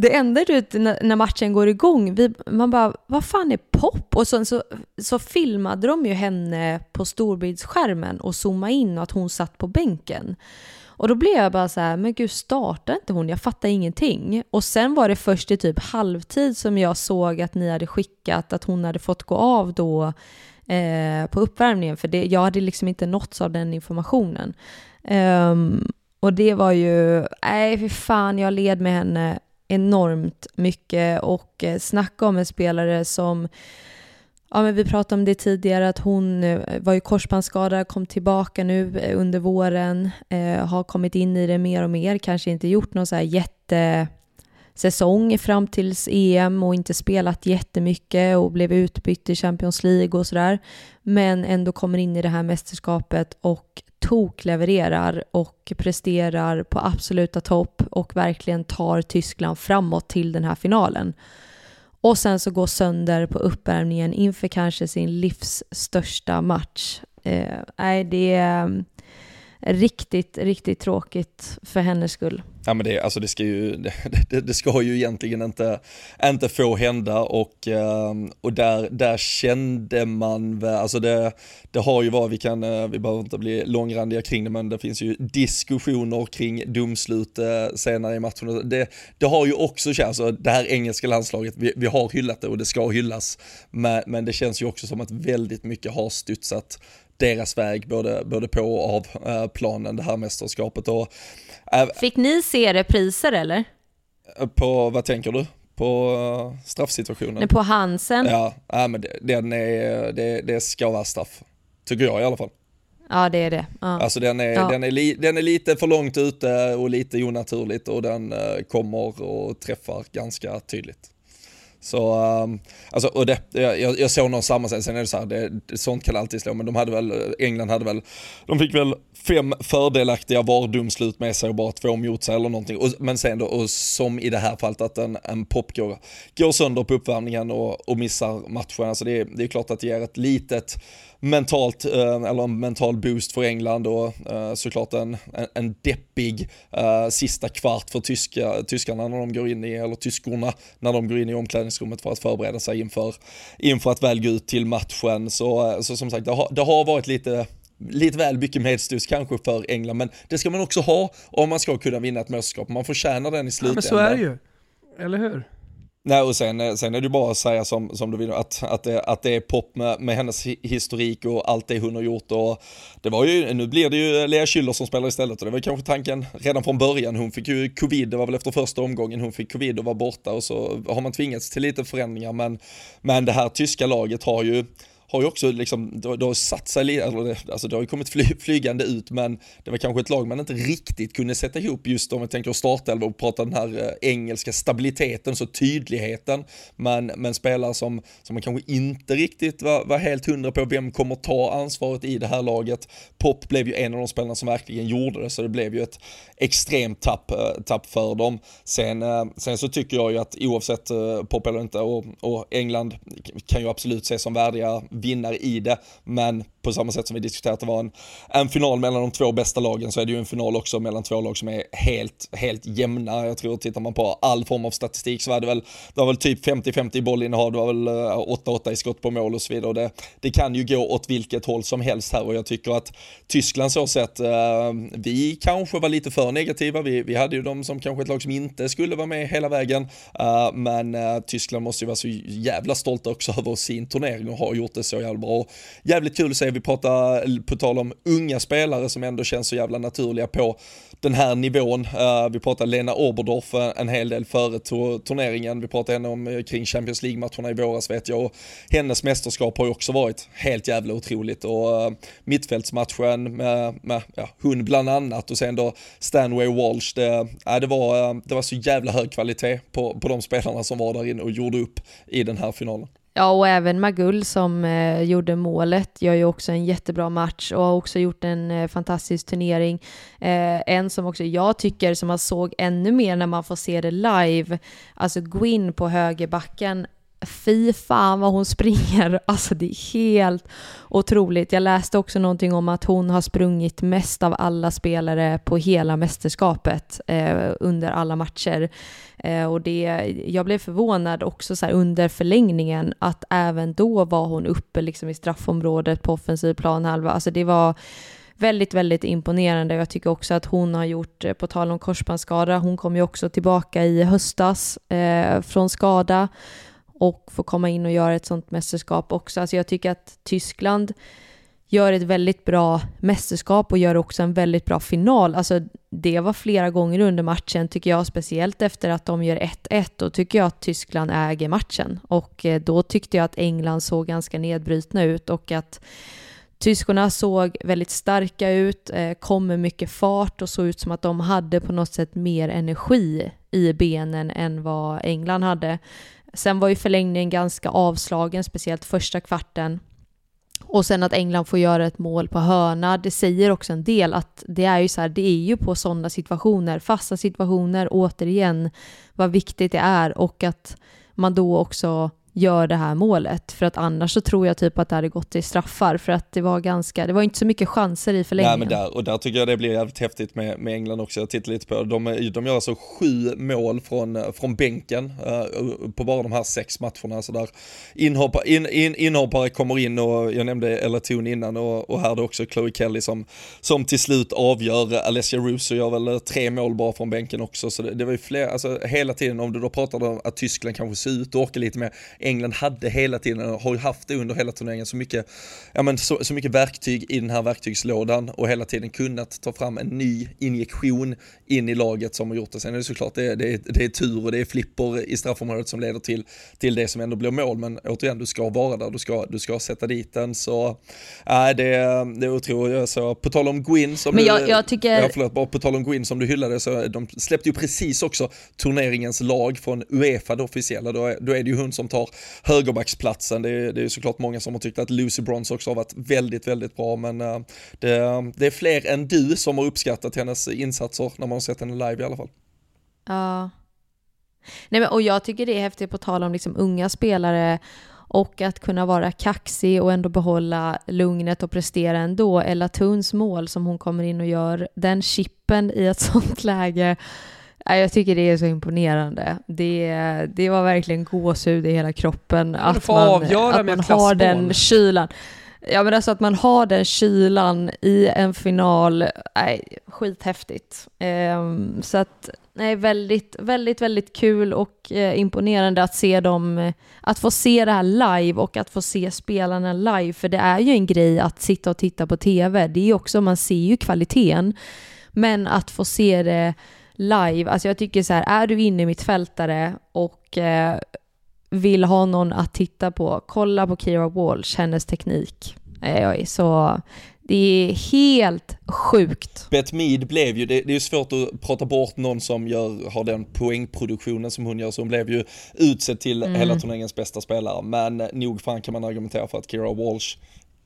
det enda du när matchen går igång, vi, man bara vad fan är pop? Och så, så, så filmade de ju henne på storbildsskärmen och zoomade in och att hon satt på bänken. Och då blev jag bara så här, men gud startade inte hon? Jag fattar ingenting. Och sen var det först i typ halvtid som jag såg att ni hade skickat att hon hade fått gå av då eh, på uppvärmningen, för det, jag hade liksom inte nåtts av den informationen. Um, och det var ju, nej fy fan, jag led med henne enormt mycket och eh, snacka om en spelare som Ja, men vi pratade om det tidigare, att hon eh, var ju korsbandsskadad, kom tillbaka nu eh, under våren, eh, har kommit in i det mer och mer, kanske inte gjort någon så här jättesäsong fram tills EM och inte spelat jättemycket och blev utbytt i Champions League och sådär. Men ändå kommer in i det här mästerskapet och toklevererar och presterar på absoluta topp och verkligen tar Tyskland framåt till den här finalen. Och sen så går sönder på uppvärmningen inför kanske sin livs största match. Eh, nej, det är mm, riktigt, riktigt tråkigt för hennes skull. Ja men det, alltså det, ska ju, det, det, ska ju egentligen inte, inte få hända och, ehm, och där, där kände man väl, alltså det, det har ju varit, vi, kan, eh, vi behöver inte bli långrandiga kring det men det finns ju diskussioner kring domslut eh, senare i matchen. Det, det har ju också känts, alltså det här engelska landslaget, vi, vi har hyllat det och det ska hyllas men, men det känns ju också som att väldigt mycket har studsat deras väg både, både på och av eh, planen det här mästerskapet. Och, äh, Fick ni se repriser eller? På, vad tänker du? På straffsituationen? Nej, på Hansen? Ja, äh, men det, den är, det, det ska vara straff. Tycker jag i alla fall. Ja det är det. Ja. Alltså den är, ja. den, är li, den är lite för långt ute och lite onaturligt och den kommer och träffar ganska tydligt. Så, um, alltså, och det, jag, jag såg någon sammanställning, sen är det så här, det, sånt kan alltid slå, men de hade väl, England hade väl, de fick väl fem fördelaktiga VAR-domslut med sig och bara två mot sig eller någonting. Och, men sen då, och som i det här fallet, att en, en pop går, går sönder på uppvärmningen och, och missar matchen. Alltså det, det är klart att det ger ett litet mentalt, eh, eller en mental boost för England och eh, såklart en, en, en deppig uh, sista kvart för tyska, tyskarna när de går in i, eller tyskorna när de går in i omklädningsrummet för att förbereda sig inför, inför att väl gå ut till matchen. Så, så som sagt, det har, det har varit lite lite väl mycket medstuds kanske för England, men det ska man också ha om man ska kunna vinna ett mästerskap. Man förtjänar den i slutändan. Ja, men så är det ju, eller hur? Nej och sen, eh, sen är det bara att säga som, som du vill, att, att, det, att det är pop med, med hennes historik och allt det hon har gjort och det var ju, nu blir det ju Lea Schüller som spelar istället och det var kanske tanken redan från början. Hon fick ju covid, det var väl efter första omgången hon fick covid och var borta och så har man tvingats till lite förändringar men, men det här tyska laget har ju har ju också liksom, det, det har satt sig, lite, alltså det har ju kommit fly, flygande ut men det var kanske ett lag man inte riktigt kunde sätta ihop just om vi tänker startelva och prata den här eh, engelska stabiliteten, så tydligheten, men, men spelare som, som man kanske inte riktigt var, var helt hundra på vem kommer ta ansvaret i det här laget. Pop blev ju en av de spelarna som verkligen gjorde det, så det blev ju ett extremt tapp, eh, tapp för dem. Sen, eh, sen så tycker jag ju att oavsett Pop eller inte, och, och England kan ju absolut ses som värdiga vinnare i det, men på samma sätt som vi diskuterat att det var en, en final mellan de två bästa lagen så är det ju en final också mellan två lag som är helt, helt jämna. Jag tror, tittar man på all form av statistik så var det väl, det var väl typ 50-50 i bollinnehav, det var väl eh, 8-8 i skott på mål och så vidare. Och det, det kan ju gå åt vilket håll som helst här och jag tycker att Tyskland så sett, eh, vi kanske var lite för negativa, vi, vi hade ju de som kanske ett lag som inte skulle vara med hela vägen, Eh, men eh, Tyskland måste ju vara så jävla stolta också över sin turnering och har gjort det så jävla bra. Jävligt kul att se vi pratar, på tal om unga spelare som ändå känns så jävla naturliga på den här nivån. Uh, vi pratar Lena Oberdorf eh, en hel del före turneringen. Vi pratade henne om eh, kring Champions League-matcherna i våras vet jag. Och hennes mästerskap har ju också varit helt jävla otroligt. Och uh, mittfältsmatchen med, med ja, hon bland annat och sen då Stanway Walsh. Det, ja, det, var, det var så jävla hög kvalitet på, på de spelarna som var där inne och gjorde upp i den här finalen. Ja, och även Magull som eh, gjorde målet gör ju också en jättebra match och har också gjort en eh, fantastisk turnering. Eh, en som också jag tycker, som man såg ännu mer när man får se det live, alltså Gwyn på högerbacken fy fan vad hon springer. Alltså det är helt otroligt. Jag läste också någonting om att hon har sprungit mest av alla spelare på hela mästerskapet eh, under alla matcher. Eh, och det, jag blev förvånad också så under förlängningen att även då var hon uppe liksom i straffområdet på offensiv planhalva. Alltså det var väldigt, väldigt imponerande. Jag tycker också att hon har gjort, eh, på tal om korsbandsskada, hon kom ju också tillbaka i höstas eh, från skada och få komma in och göra ett sånt mästerskap också. Alltså jag tycker att Tyskland gör ett väldigt bra mästerskap och gör också en väldigt bra final. Alltså det var flera gånger under matchen tycker jag, speciellt efter att de gör 1-1. Då tycker jag att Tyskland äger matchen och eh, då tyckte jag att England såg ganska nedbrutna ut och att Tyskorna såg väldigt starka ut, eh, kom med mycket fart och såg ut som att de hade på något sätt mer energi i benen än vad England hade. Sen var ju förlängningen ganska avslagen, speciellt första kvarten. Och sen att England får göra ett mål på hörna, det säger också en del att det är ju så här, det är ju på sådana situationer, fasta situationer, återigen, vad viktigt det är och att man då också gör det här målet. För att annars så tror jag typ att det hade gått till straffar för att det var ganska, det var inte så mycket chanser i förlängningen. Nej men där, och där tycker jag det blir jävligt häftigt med, med England också, jag tittar lite på de, de gör alltså sju mål från, från bänken uh, på bara de här sex matcherna. Så där inhoppare, in, in, inhoppare kommer in och jag nämnde Ella Thun innan och, och här är det också Chloe Kelly som, som till slut avgör. Alessia Russo gör väl eh, tre mål bara från bänken också, så det, det var ju fler, alltså hela tiden om du då pratade om att Tyskland kanske ser ut och åker lite mer England hade hela tiden, har haft det under hela turneringen, så mycket, ja, men så, så mycket verktyg i den här verktygslådan och hela tiden kunnat ta fram en ny injektion in i laget som har gjort det. Sen är det såklart det, det, det är tur och det är flipper i straffområdet som leder till, till det som ändå blir mål, men återigen, du ska vara där, du ska, du ska sätta dit den, så äh, det, det är otroligt. Så, på tal om Gwyn som men jag, du, jag tycker... ja, förlåt, bara på tal om Gwyn som du hyllade, så de släppte ju precis också turneringens lag från Uefa, det officiella, då är, då är det ju hon som tar högerbacksplatsen. Det är, det är såklart många som har tyckt att Lucy Bronze också har varit väldigt, väldigt bra, men eh, det, det, är fler än du som har uppskattat hennes insatser när man har sett henne live i alla fall. Ja. Nej, men, och jag tycker det är häftigt på tal om liksom unga spelare och att kunna vara kaxig och ändå behålla lugnet och prestera ändå. Ella Tuns mål som hon kommer in och gör, den chippen i ett sånt läge jag tycker det är så imponerande. Det, det var verkligen gåshud i hela kroppen. Att man, att man har den kylan. Ja men alltså att man har den kylan i en final, nej, skithäftigt. Um, så att, nej, väldigt, väldigt, väldigt kul och eh, imponerande att se dem, att få se det här live och att få se spelarna live, för det är ju en grej att sitta och titta på TV, det är också, man ser ju kvaliteten, men att få se det live. Alltså jag tycker så här, är du inne i mitt fältare och eh, vill ha någon att titta på, kolla på Kira Walsh, hennes teknik. Eh, så det är helt sjukt. Beth Mead blev ju, det, det är svårt att prata bort någon som gör, har den poängproduktionen som hon gör, så hon blev ju utsedd till mm. hela turneringens bästa spelare. Men nog fan kan man argumentera för att Kira Walsh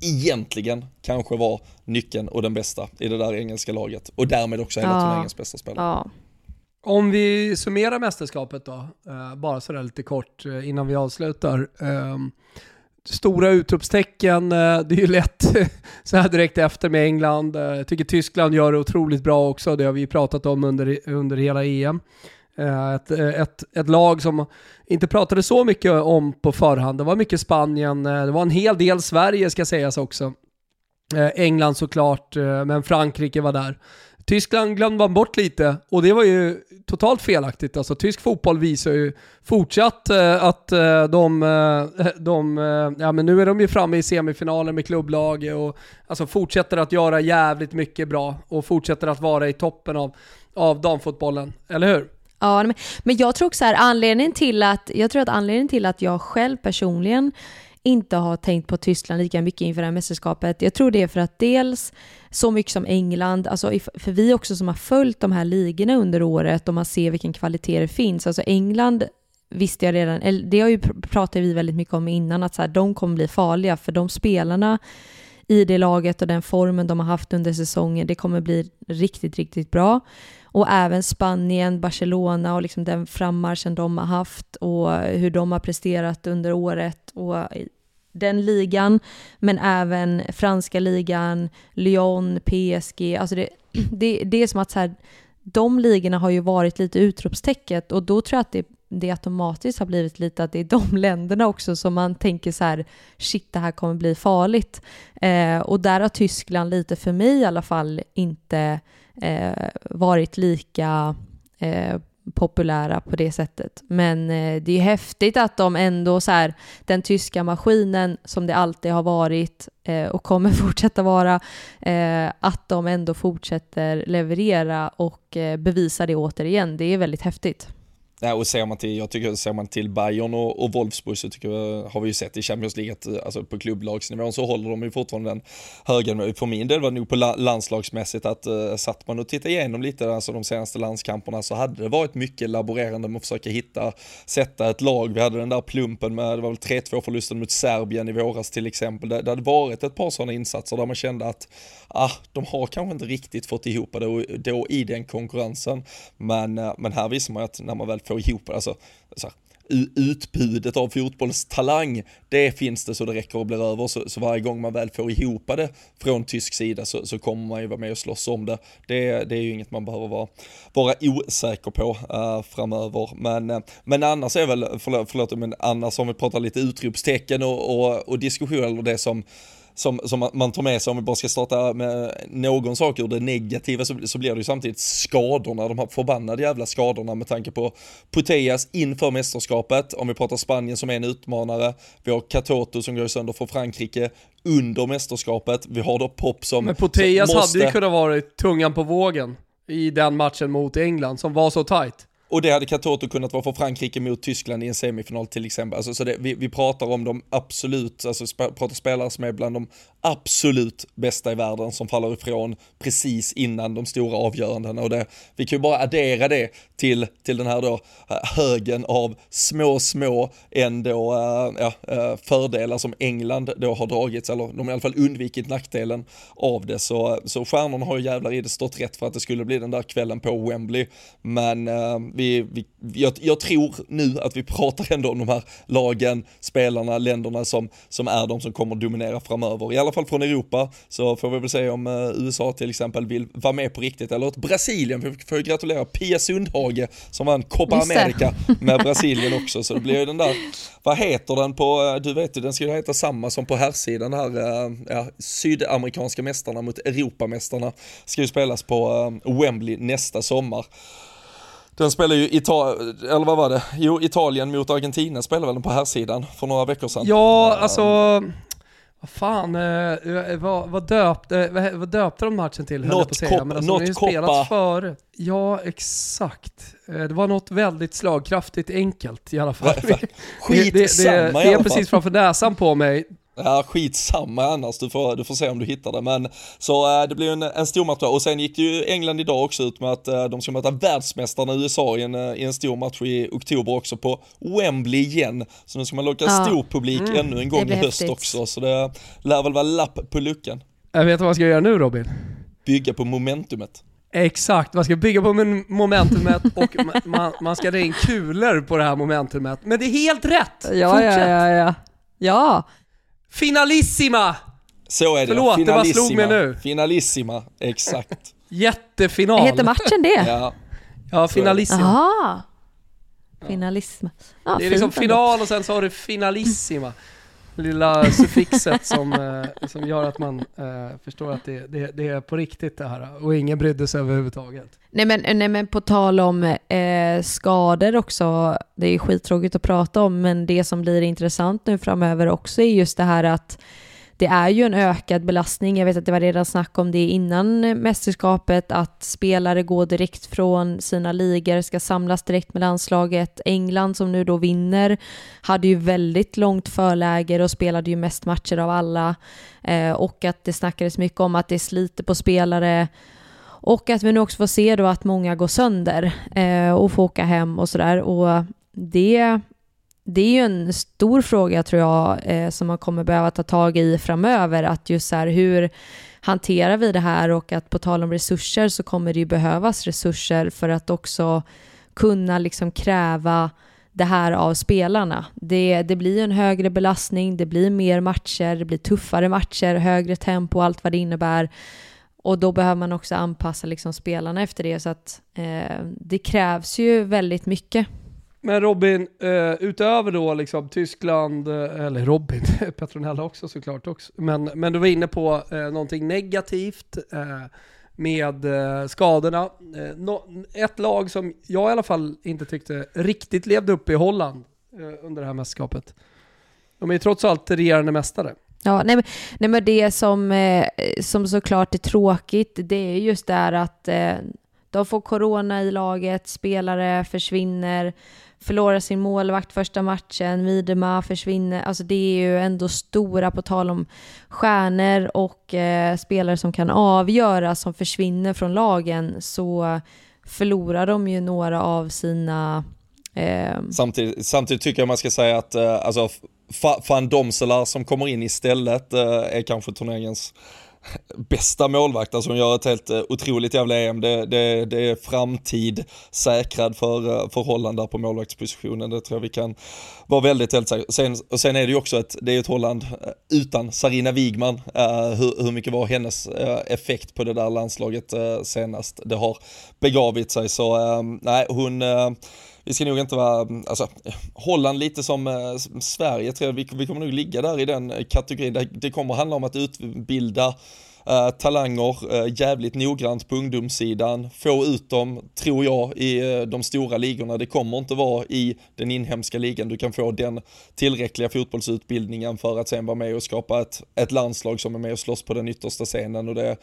egentligen kanske var nyckeln och den bästa i det där engelska laget. Och därmed också hela ja. turneringens bästa spelare. Ja. Om vi summerar mästerskapet då, eh, bara sådär lite kort eh, innan vi avslutar. Ehm, stora utropstecken, eh, det är ju lätt så här direkt efter med England. Jag tycker Tyskland gör det otroligt bra också, det har vi pratat om under, under hela EM. Ett, ett, ett lag som inte pratade så mycket om på förhand. Det var mycket Spanien, det var en hel del Sverige ska sägas också. England såklart, men Frankrike var där. Tyskland glömde man bort lite och det var ju totalt felaktigt. Alltså tysk fotboll visar ju fortsatt eh, att eh, de, eh, de, eh, ja men nu är de ju framme i semifinalen med klubblag och alltså fortsätter att göra jävligt mycket bra och fortsätter att vara i toppen av, av damfotbollen, eller hur? Ja, men, men jag tror också här, anledningen till att, jag tror att anledningen till att jag själv personligen inte har tänkt på Tyskland lika mycket inför det här mästerskapet. Jag tror det är för att dels så mycket som England, alltså för vi också som har följt de här ligorna under året och man ser vilken kvalitet det finns. Alltså England visste jag redan, eller det har ju pratat vi väldigt mycket om innan, att så här, de kommer bli farliga för de spelarna i det laget och den formen de har haft under säsongen, det kommer bli riktigt, riktigt bra. Och även Spanien, Barcelona och liksom den frammarschen de har haft och hur de har presterat under året och den ligan, men även franska ligan, Lyon, PSG. Alltså det, det, det är som att så här, de ligorna har ju varit lite utropstecket och då tror jag att det, det automatiskt har blivit lite att det är de länderna också som man tänker så här, shit det här kommer bli farligt. Eh, och där har Tyskland lite för mig i alla fall inte eh, varit lika eh, populära på det sättet. Men eh, det är häftigt att de ändå så här, den tyska maskinen som det alltid har varit eh, och kommer fortsätta vara, eh, att de ändå fortsätter leverera och eh, bevisa det återigen. Det är väldigt häftigt. Och ser man till, jag tycker, ser man till Bayern och, och Wolfsburg så tycker jag, har vi ju sett i Champions League att alltså på klubblagsnivån så håller de ju fortfarande den höga, för min del var det nog på landslagsmässigt att uh, satt man och tittade igenom lite alltså de senaste landskamperna så hade det varit mycket laborerande med att försöka hitta, sätta ett lag. Vi hade den där plumpen med, det var väl 3-2 förlusten mot Serbien i våras till exempel. Det, det hade varit ett par sådana insatser där man kände att ah, de har kanske inte riktigt fått ihop det då, då i den konkurrensen. Men, uh, men här visar man att när man väl få ihop det, alltså så här, utbudet av fotbollstalang, det finns det så det räcker och blir över. Så, så varje gång man väl får ihop det från tysk sida så, så kommer man ju vara med och slåss om det. Det, det är ju inget man behöver vara, vara osäker på uh, framöver. Men, uh, men annars är väl, förlåt, förlåt men annars om vi pratar lite utropstecken och, och, och diskussioner, eller det som som, som man tar med sig, om vi bara ska starta med någon sak ur det negativa så, så blir det ju samtidigt skadorna, de här förbannade jävla skadorna med tanke på Putellas inför mästerskapet, om vi pratar Spanien som är en utmanare, vi har Katoto som går sönder för Frankrike under mästerskapet, vi har då Pop som Men Putellas måste... hade ju kunnat vara tungan på vågen i den matchen mot England som var så tight. Och det hade Katoto kunnat vara för Frankrike mot Tyskland i en semifinal till exempel. Alltså, så det, vi, vi pratar om de absolut, alltså sp pratar spelare som är bland de absolut bästa i världen som faller ifrån precis innan de stora avgörandena. Och det, vi kan ju bara addera det till, till den här då eh, högen av små, små ändå äh, ja, äh, fördelar som England då har dragits, eller de har i alla fall undvikit nackdelen av det. Så, så stjärnorna har ju jävlar i det stått rätt för att det skulle bli den där kvällen på Wembley. Men äh, vi, vi, jag, jag, tror nu att vi pratar ändå om de här lagen, spelarna, länderna som, som är de som kommer dominera framöver. I alla fall från Europa så får vi väl se om USA till exempel vill vara med på riktigt, eller ett Brasilien, vi får ju gratulera Pia Sundhage som vann Copa America med Brasilien också, så det blir ju den där, vad heter den på, du vet ju, den ska ju heta samma som på herrsidan här, ja, sydamerikanska mästarna mot Europamästarna ska ju spelas på Wembley nästa sommar. Den spelar ju Italien, eller vad var det? Jo, Italien mot Argentina spelar väl den på här sidan för några veckor sedan. Ja, alltså vad fan, eh, vad, vad, döpte, vad, vad döpte de matchen till? Något på säga. Men alltså, något spelats före. Ja, exakt. Eh, det var något väldigt slagkraftigt enkelt i alla fall. Skitsamma det, det, det, det är precis framför näsan på mig. Ja, skitsamma annars, du får, du får se om du hittar det. Men så äh, det blir en, en stor match Och sen gick ju England idag också ut med att äh, de ska möta världsmästarna USA i en, äh, i en stor match i oktober också på Wembley igen. Så nu ska man locka ja. stor publik mm. ännu en gång i höst häftigt. också. Så det lär väl vara lapp på luckan. Jag vet vad man ska göra nu Robin? Bygga på momentumet. Exakt, man ska bygga på momentumet och man, man ska dra in kulor på det här momentumet. Men det är helt rätt! Ja, Fortsätt. ja, ja, ja. Ja, Finalissima! Så är det. Förlåt, det bara slog mig nu. Finalissima, exakt. Jättefinal. Heter matchen det? ja. Ja, finalissima. Aha. Finalisma. Ja, det är liksom final och sen så har du finalissima. Lilla suffixet som, eh, som gör att man eh, förstår att det, det, det, är på riktigt det här och ingen brydde sig överhuvudtaget. Nej men, nej men på tal om eh, skador också, det är skittråkigt att prata om, men det som blir intressant nu framöver också är just det här att det är ju en ökad belastning. Jag vet att det var redan snack om det innan mästerskapet, att spelare går direkt från sina ligor, ska samlas direkt med landslaget. England som nu då vinner hade ju väldigt långt förläger och spelade ju mest matcher av alla. Eh, och att det snackades mycket om att det sliter på spelare och att vi nu också får se då att många går sönder eh, och får åka hem och sådär. Och det, det är ju en stor fråga tror jag eh, som man kommer behöva ta tag i framöver. Att just så här, hur hanterar vi det här och att på tal om resurser så kommer det ju behövas resurser för att också kunna liksom kräva det här av spelarna. Det, det blir en högre belastning, det blir mer matcher, det blir tuffare matcher, högre tempo, allt vad det innebär. Och då behöver man också anpassa liksom spelarna efter det så att eh, det krävs ju väldigt mycket. Men Robin, eh, utöver då liksom Tyskland, eh, eller Robin, Petronella också såklart också, men, men du var inne på eh, någonting negativt eh, med skadorna. Ett lag som jag i alla fall inte tyckte riktigt levde upp i Holland under det här mästerskapet. De är ju trots allt regerande mästare. Ja, nej, men, nej, men det som, som såklart är tråkigt, det är just det här att De får corona i laget, spelare försvinner, förlorar sin målvakt första matchen, Midema försvinner. Alltså det är ju ändå stora, på tal om stjärnor och eh, spelare som kan avgöra, som försvinner från lagen, så förlorar de ju några av sina Eh. Samtidigt, samtidigt, tycker jag man ska säga att eh, alltså, van Domselar som kommer in istället eh, är kanske turneringens bästa målvakt, som gör ett helt eh, otroligt jävla EM. Det, det, det är framtid säkrad för, eh, för Holland där på målvaktspositionen. Det tror jag vi kan vara väldigt, helt säkra. Sen, och sen är det ju också ett, det är ett Holland eh, utan Sarina Wigman. Uh, hur, hur mycket var hennes uh, effekt på det där landslaget uh, senast? Det har begravit sig så, nej hon vi ska nog inte vara, alltså Holland lite som eh, Sverige tror jag, vi, vi kommer nog ligga där i den eh, kategorin. Det, det kommer handla om att utbilda Uh, talanger uh, jävligt noggrant på ungdomssidan, få ut dem, tror jag, i uh, de stora ligorna. Det kommer inte vara i den inhemska ligan du kan få den tillräckliga fotbollsutbildningen för att sen vara med och skapa ett, ett landslag som är med och slåss på den yttersta scenen. Och det,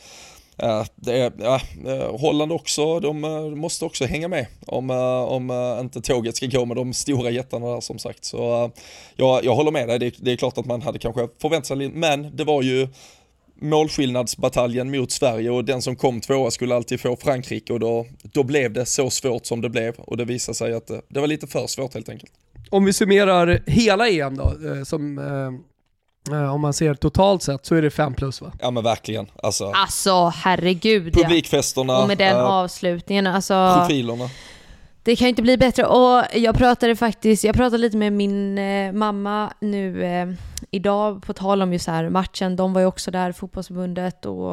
Eh, det är, ja, eh, Holland också, de eh, måste också hänga med om, om inte tåget ska gå med de stora jättarna där som sagt. Så jag, jag håller med dig, det, det är klart att man hade kanske förväntat sig, lite, men det var ju målskillnadsbataljen mot Sverige och den som kom tvåa skulle alltid få Frankrike och då, då blev det så svårt som det blev och det visade sig att det, det var lite för svårt helt enkelt. Om vi summerar hela EM då, som Eh, om man ser totalt sett så är det 5 plus va? Ja men verkligen. Alltså, alltså herregud Publikfesterna. Ja. Och med den äh, avslutningen. Alltså, profilerna. Det kan ju inte bli bättre. Och jag pratade faktiskt, jag pratade lite med min eh, mamma nu eh, idag på tal om just här matchen. De var ju också där, fotbollsförbundet, och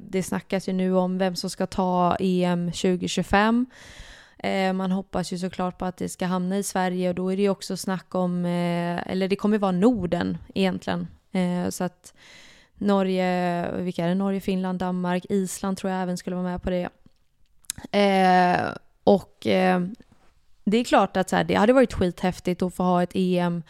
det snackas ju nu om vem som ska ta EM 2025. Eh, man hoppas ju såklart på att det ska hamna i Sverige och då är det ju också snack om, eh, eller det kommer vara Norden egentligen. Eh, så att Norge, vilka är det? Norge, Finland, Danmark, Island tror jag även skulle vara med på det. och det är klart att så här, det hade varit skithäftigt att få ha ett EM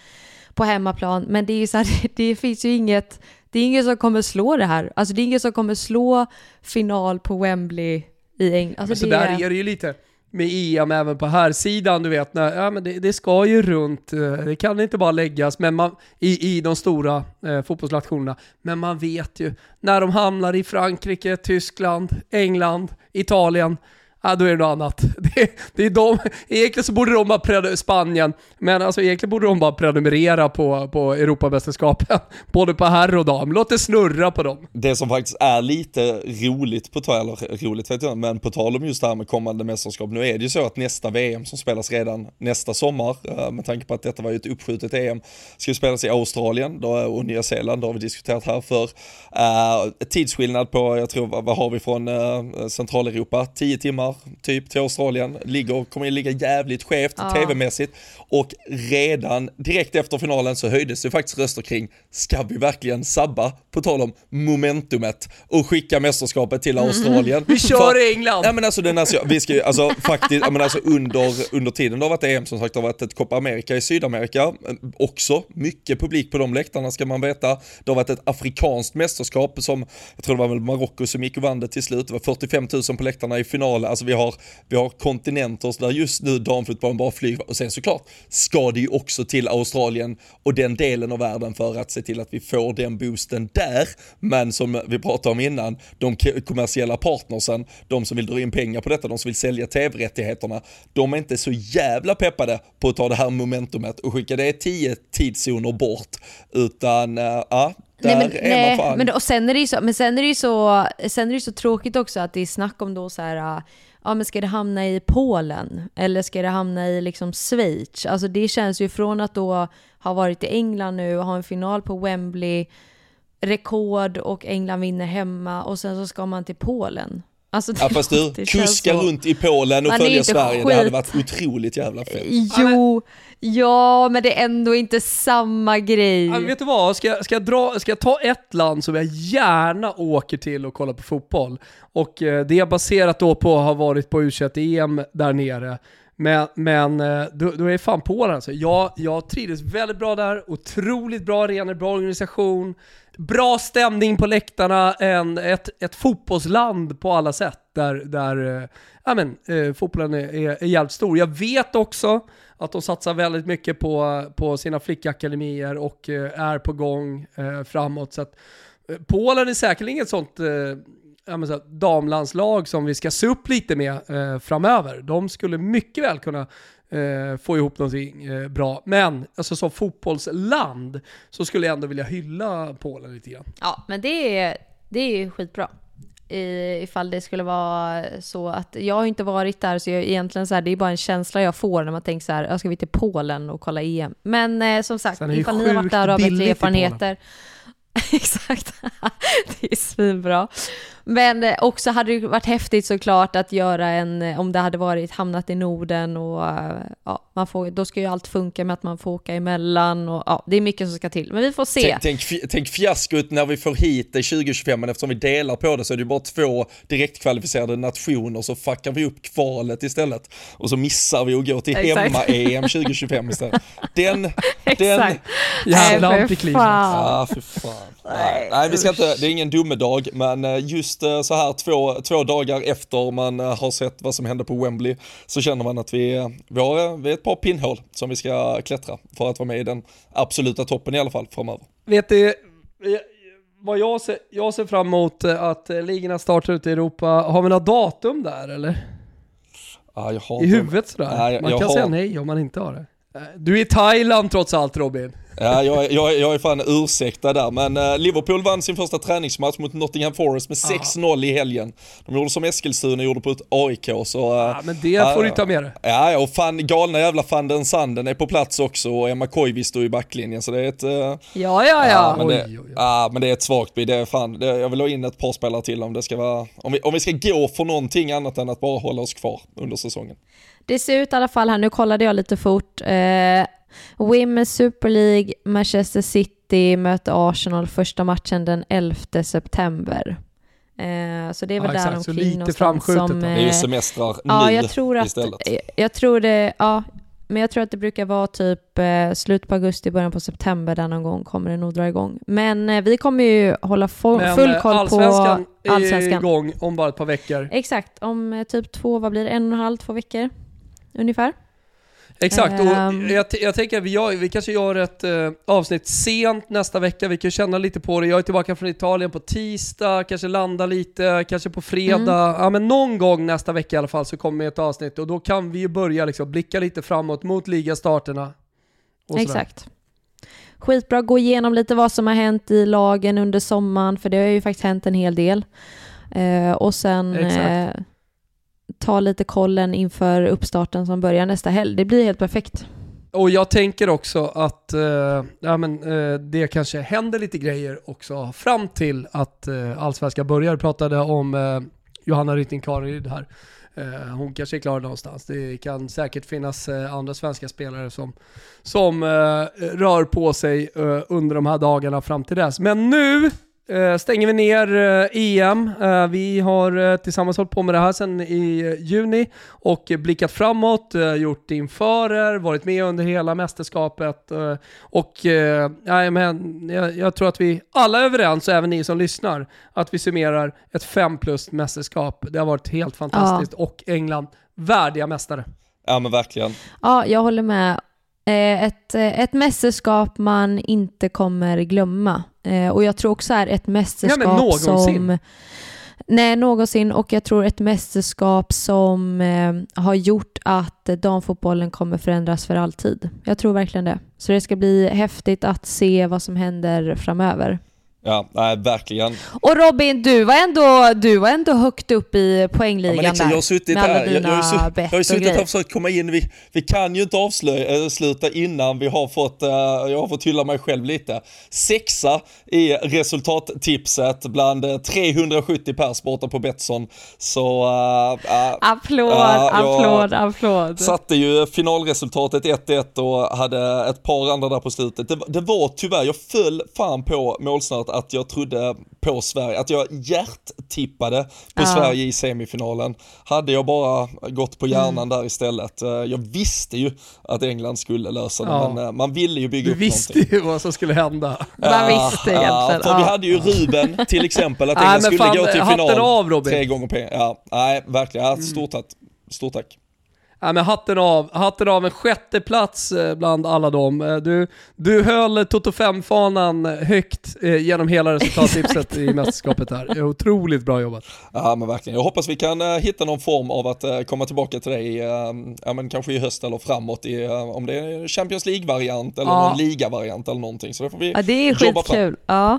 på hemmaplan, men det är ju så här, det finns ju inget, det är ingen som kommer slå det här. Alltså det är ingen som kommer slå final på Wembley i England. Alltså men så det... där är det ju lite med EM även på här sidan du vet, när, ja, men det, det, ska ju runt, eh, det kan inte bara läggas men man, i, i de stora eh, fotbollsnationerna. Men man vet ju, när de hamnar i Frankrike, Tyskland, England, Italien, ja då är det något annat. Det, det är de, egentligen så borde de bara, Spanien, men alltså egentligen borde de bara prenumerera på, på Europamästerskapen. Både på herr och dam. Låt det snurra på dem. Det som faktiskt är lite roligt, på tal, eller roligt vet jag men på tal om just det här med kommande mästerskap. Nu är det ju så att nästa VM som spelas redan nästa sommar, eh, med tanke på att detta var ju ett uppskjutet EM, ska ju spelas i Australien då, eh, och Nya Zeeland, det har vi diskuterat här för. Uh, tidsskillnad på, jag tror, vad har vi från uh, Centraleuropa? 10 timmar typ till Australien, ligger, kommer att ligga jävligt skevt ja. tv-mässigt och redan direkt efter finalen så höjdes det faktiskt röster kring, ska vi verkligen sabba, på tal om momentumet, och skicka mästerskapet till mm. Australien? Vi kör För, England! Ja men alltså, den, alltså vi ska alltså faktiskt, ja, men alltså under, under tiden det har varit EM som sagt, det har varit ett Copa America i Sydamerika, också mycket publik på de läktarna ska man veta. Det har varit ett afrikanskt mästerskap som, jag tror det var väl Marocko som gick och vann det till slut, det var 45 000 på läktarna i finalen, alltså vi har, vi har kontinenter där just nu damfotbollen bara flyger, och sen såklart ska det ju också till Australien och den delen av världen för att se till att vi får den boosten där. Men som vi pratade om innan, de kommersiella partnersen, de som vill dra in pengar på detta, de som vill sälja tv-rättigheterna, de är inte så jävla peppade på att ta det här momentumet och skicka det tio tidszoner bort, utan äh, ja, där nej, men, nej. Men, och sen är det ju så, men sen är det så, sen är det så tråkigt också att det är snack om då så här ja men ska det hamna i Polen? Eller ska det hamna i liksom Schweiz? Alltså det känns ju från att då ha varit i England nu och ha en final på Wembley, rekord och England vinner hemma och sen så ska man till Polen. Alltså ja fast du, kuska så... runt i Polen och följa Sverige, skit. det hade varit otroligt jävla fett. Jo, ja men det är ändå inte samma grej. Ja, vet du vad, ska, ska, jag dra, ska jag ta ett land som jag gärna åker till och kollar på fotboll, och eh, det är baserat då på att ha varit på u em där nere, men, men eh, då, då är fan Polen alltså. Jag, jag trivdes väldigt bra där, otroligt bra arenor, bra organisation, bra stämning på läktarna, en, ett, ett fotbollsland på alla sätt där, där eh, ja, men, eh, fotbollen är, är, är jävligt stor. Jag vet också att de satsar väldigt mycket på, på sina flickakademier och eh, är på gång eh, framåt. Så att, eh, Polen är säkerligen ett sånt eh, ja, men så, damlandslag som vi ska se upp lite med eh, framöver. De skulle mycket väl kunna eh, få ihop någonting eh, bra. Men alltså som fotbollsland så skulle jag ändå vilja hylla Polen lite grann. Ja, men det är, det är ju skitbra. I, ifall det skulle vara så att, jag har inte varit där så jag, egentligen så här, det är bara en känsla jag får när man tänker så här, jag ska vi till Polen och kolla EM. Men eh, som sagt, ifall ni har varit där och har bättre erfarenheter. Exakt, det är svinbra. Men eh, också hade det varit häftigt såklart att göra en, eh, om det hade varit hamnat i Norden och eh, ja, man får, då ska ju allt funka med att man får åka emellan och ja, det är mycket som ska till. Men vi får se. Tänk, tänk, tänk fiaskot när vi får hit det 2025, men eftersom vi delar på det så är det bara två direktkvalificerade nationer så fuckar vi upp kvalet istället. Och så missar vi att gå till hemma-EM 2025 istället. Den, den. Jävla antiklimax. fan. Ja, för fan. Nej, nej, vi ska inte, det är ingen domedag, men eh, just eh, så här två, två dagar efter man eh, har sett vad som hände på Wembley så känner man att vi, eh, vi, har, vi ett par pinnhål som vi ska klättra för att vara med i den absoluta toppen i alla fall framöver. Vet du, vad jag ser, jag ser fram emot att ligorna startar ute i Europa. Har vi några datum där eller? Har I huvudet sådär? Nej, jag- Man jag kan har- säga nej om man inte har det. Eh, Du är i Thailand trots allt Robin. Ja, jag, är- jag, jag är fan ursäktad där, men eh, Liverpool vann sin första träningsmatch mot Nottingham Forest med 6-0 i helgen. De gjorde som Eskilstuna gjorde på ett AIK, så... eh, Ja, men det ja, får du ja. ta med dig. Ja, ja, och fan galna jävla van den Sanden är på plats också och Emma Koivisto i backlinjen, så det är ett... eh, Ja, ja, ja. men, det, Oj, oj, oj. ja, men det är ett svagt bud. Det är fan, det, jag vill ha in ett par spelare till om det ska vara... Om vi, om vi ska gå för någonting annat än att bara hålla oss kvar under säsongen. Det ser ut i alla fall här, nu kollade jag lite fort. Eh, Women's Super League, Manchester City möter Arsenal första matchen den 11 september. Eh, så det är väl Ja, där exakt, så omkring lite framskjutet som... då. Det är ju eh, semestrar Ja, nu jag tror att, istället. jag- jag tror det, ja, men jag tror att det brukar vara typ eh, slut på augusti, början på september där någon gång kommer det nog dra igång. Men eh, vi kommer ju hålla Men full eh, koll på allsvenskan är allsvenskan. igång om bara ett par veckor. Exakt, om eh, typ två, vad blir det, en och en halv, två veckor ungefär. Exakt, Ehm. och jag, t- jag tänker att vi, gör, vi kanske gör ett eh, avsnitt sent nästa vecka, vi kan känna lite på det. Jag är tillbaka från Italien på tisdag, kanske landa lite, kanske på fredag. Mm. Ja men någon gång nästa vecka i alla fall så kommer ett avsnitt och då kan vi ju börja liksom blicka lite framåt mot ligastarterna. Exakt. Skitbra, gå igenom lite vad som har hänt i lagen under sommaren, för det har ju faktiskt hänt en hel del. Eh, och sen Exakt. eh, ta lite kollen inför uppstarten som börjar nästa helg. Det blir helt perfekt. Och jag tänker också att eh, ja, men, eh, det kanske händer lite grejer också fram till att eh, Allsvenskan börjar. Pratade om eh, Johanna Rytting Karin här. Eh, hon kanske är klar någonstans. Det kan säkert finnas eh, andra svenska spelare som, som eh, rör på sig eh, under de här dagarna fram till dess. Men nu stänger vi ner eh, EM. Eh, vi har eh, tillsammans hållit på med det här sedan i eh, juni och eh, blickat framåt, eh, gjort införer, varit med under hela mästerskapet eh, och eh, nej, men jag, jag tror att vi alla är överens, och även ni som lyssnar, att vi summerar ett 5 plus mästerskap. Det har varit helt fantastiskt och England värdiga mästare. Ja men verkligen. Ja, jag håller med. Eh, Ett, eh, ett mästerskap man inte kommer glömma. Eh, Och jag tror också är ett mästerskap någonsin. som... Nej, någonsin. Och jag tror ett mästerskap som eh, har gjort att damfotbollen kommer förändras för alltid. Jag tror verkligen det. Så det ska bli häftigt att se vad som händer framöver. Ja, nej, verkligen. Och Robin, du var ändå, du var ändå högt upp i Ja, poängligan men liksom, där. jag har suttit med här, jag, jag, har ju dina sutt- jag har suttit här och försökt komma in, vi, vi kan ju inte avsluta innan vi har fått, eh, jag har fått hylla mig själv lite. Sexa i resultattipset bland eh, 370 pers borta på Betsson. Så, uh, Applåd, Ja, jag- applåd, applåd. Satte ju finalresultatet 1-1 och hade ett par andra där på slutet. Det, det var tyvärr, jag föll fan på målsnöret att jag trodde på Sverige, att jag hjärttippade på Ja. Sverige i semifinalen. Hade jag bara gått på hjärnan Mm. där istället. Eh, Jag visste ju att England skulle lösa det, Ja. men eh, man ville ju bygga Du upp visste någonting. ju vad som skulle hända. Man visste egentligen. För vi ja. hade ju Ruben till exempel, att England skulle fan, gå till hatten final av, Robin. tre gånger en. Ja, nej, verkligen. Mm. Ja, stort tack. Stort tack. Ja, men hatten av, hatten av en sjätte plats eh, bland alla dem. Eh, Du, du höll Toto 5-fanan högt eh, genom hela resultattipset i mästerskapet här. Otroligt bra jobbat. Ja men verkligen, jag hoppas vi kan hitta någon form av att komma tillbaka till dig, uh, ja men kanske i höst eller framåt i, om det är Champions League-variant eller Ja. någon liga-variant eller någonting. Så det får vi Ja, det är jobba fram. skitkul. Ja.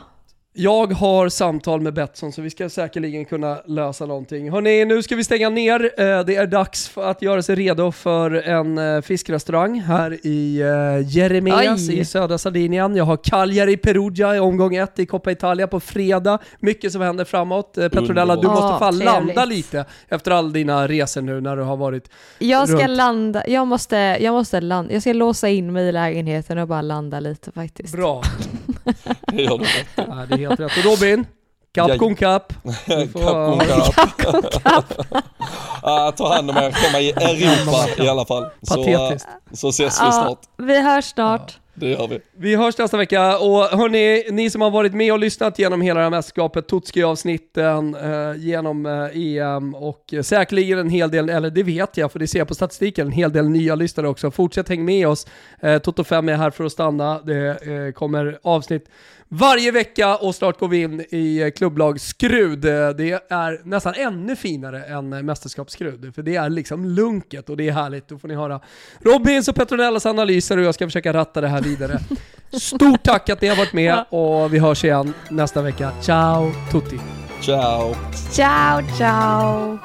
Jag har samtal med Betsson så vi ska säkerligen kunna lösa någonting. Hörni, nu ska vi stänga ner. Eh, Det är dags att göra sig redo för en eh, fiskrestaurang här i eh, Jeremias Oj. i södra Sardinien. Jag har Cagliari Perugia i omgång ett i Coppa Italia på fredag. Mycket som händer framåt. Petronella, du måste fan Ja, landa trevligt. lite efter all dina resor nu när du har varit... Jag ska Runt. landa, jag måste, jag måste landa, jag ska låsa in mig i lägenheten och bara landa lite faktiskt. Bra. Det gör du. Ja, det är helt rätt. Och Robin, cap. Du får- Kapkon Cup. Ja, ta hand om er, komma i Europa i alla fall. Så, eh, Patetiskt. så ses vi Ja, snart. vi hörs snart. Det gör vi. Vi hörs nästa vecka och hörni, ni som har varit med och lyssnat genom hela det här mästerskapet, Totski-avsnitten, eh, genom eh, EM och eh, säkerligen en hel del, eller det vet jag för det ser jag på statistiken, en hel del nya lyssnare också. Fortsätt häng med oss. Eh, Toto 5 är här för att stanna. Det eh, kommer avsnitt varje vecka och snart går vi in i eh, klubblag Skrud. Eh, Det är nästan ännu finare än eh, mästerskapsskrud, för det är liksom lunket och det är härligt. Då får ni höra Robins och Petronellas analyser och jag ska försöka ratta det här vidare. Stort tack att ni har varit med och vi hörs igen nästa vecka. Ciao tutti! Ciao. Ciao, ciao.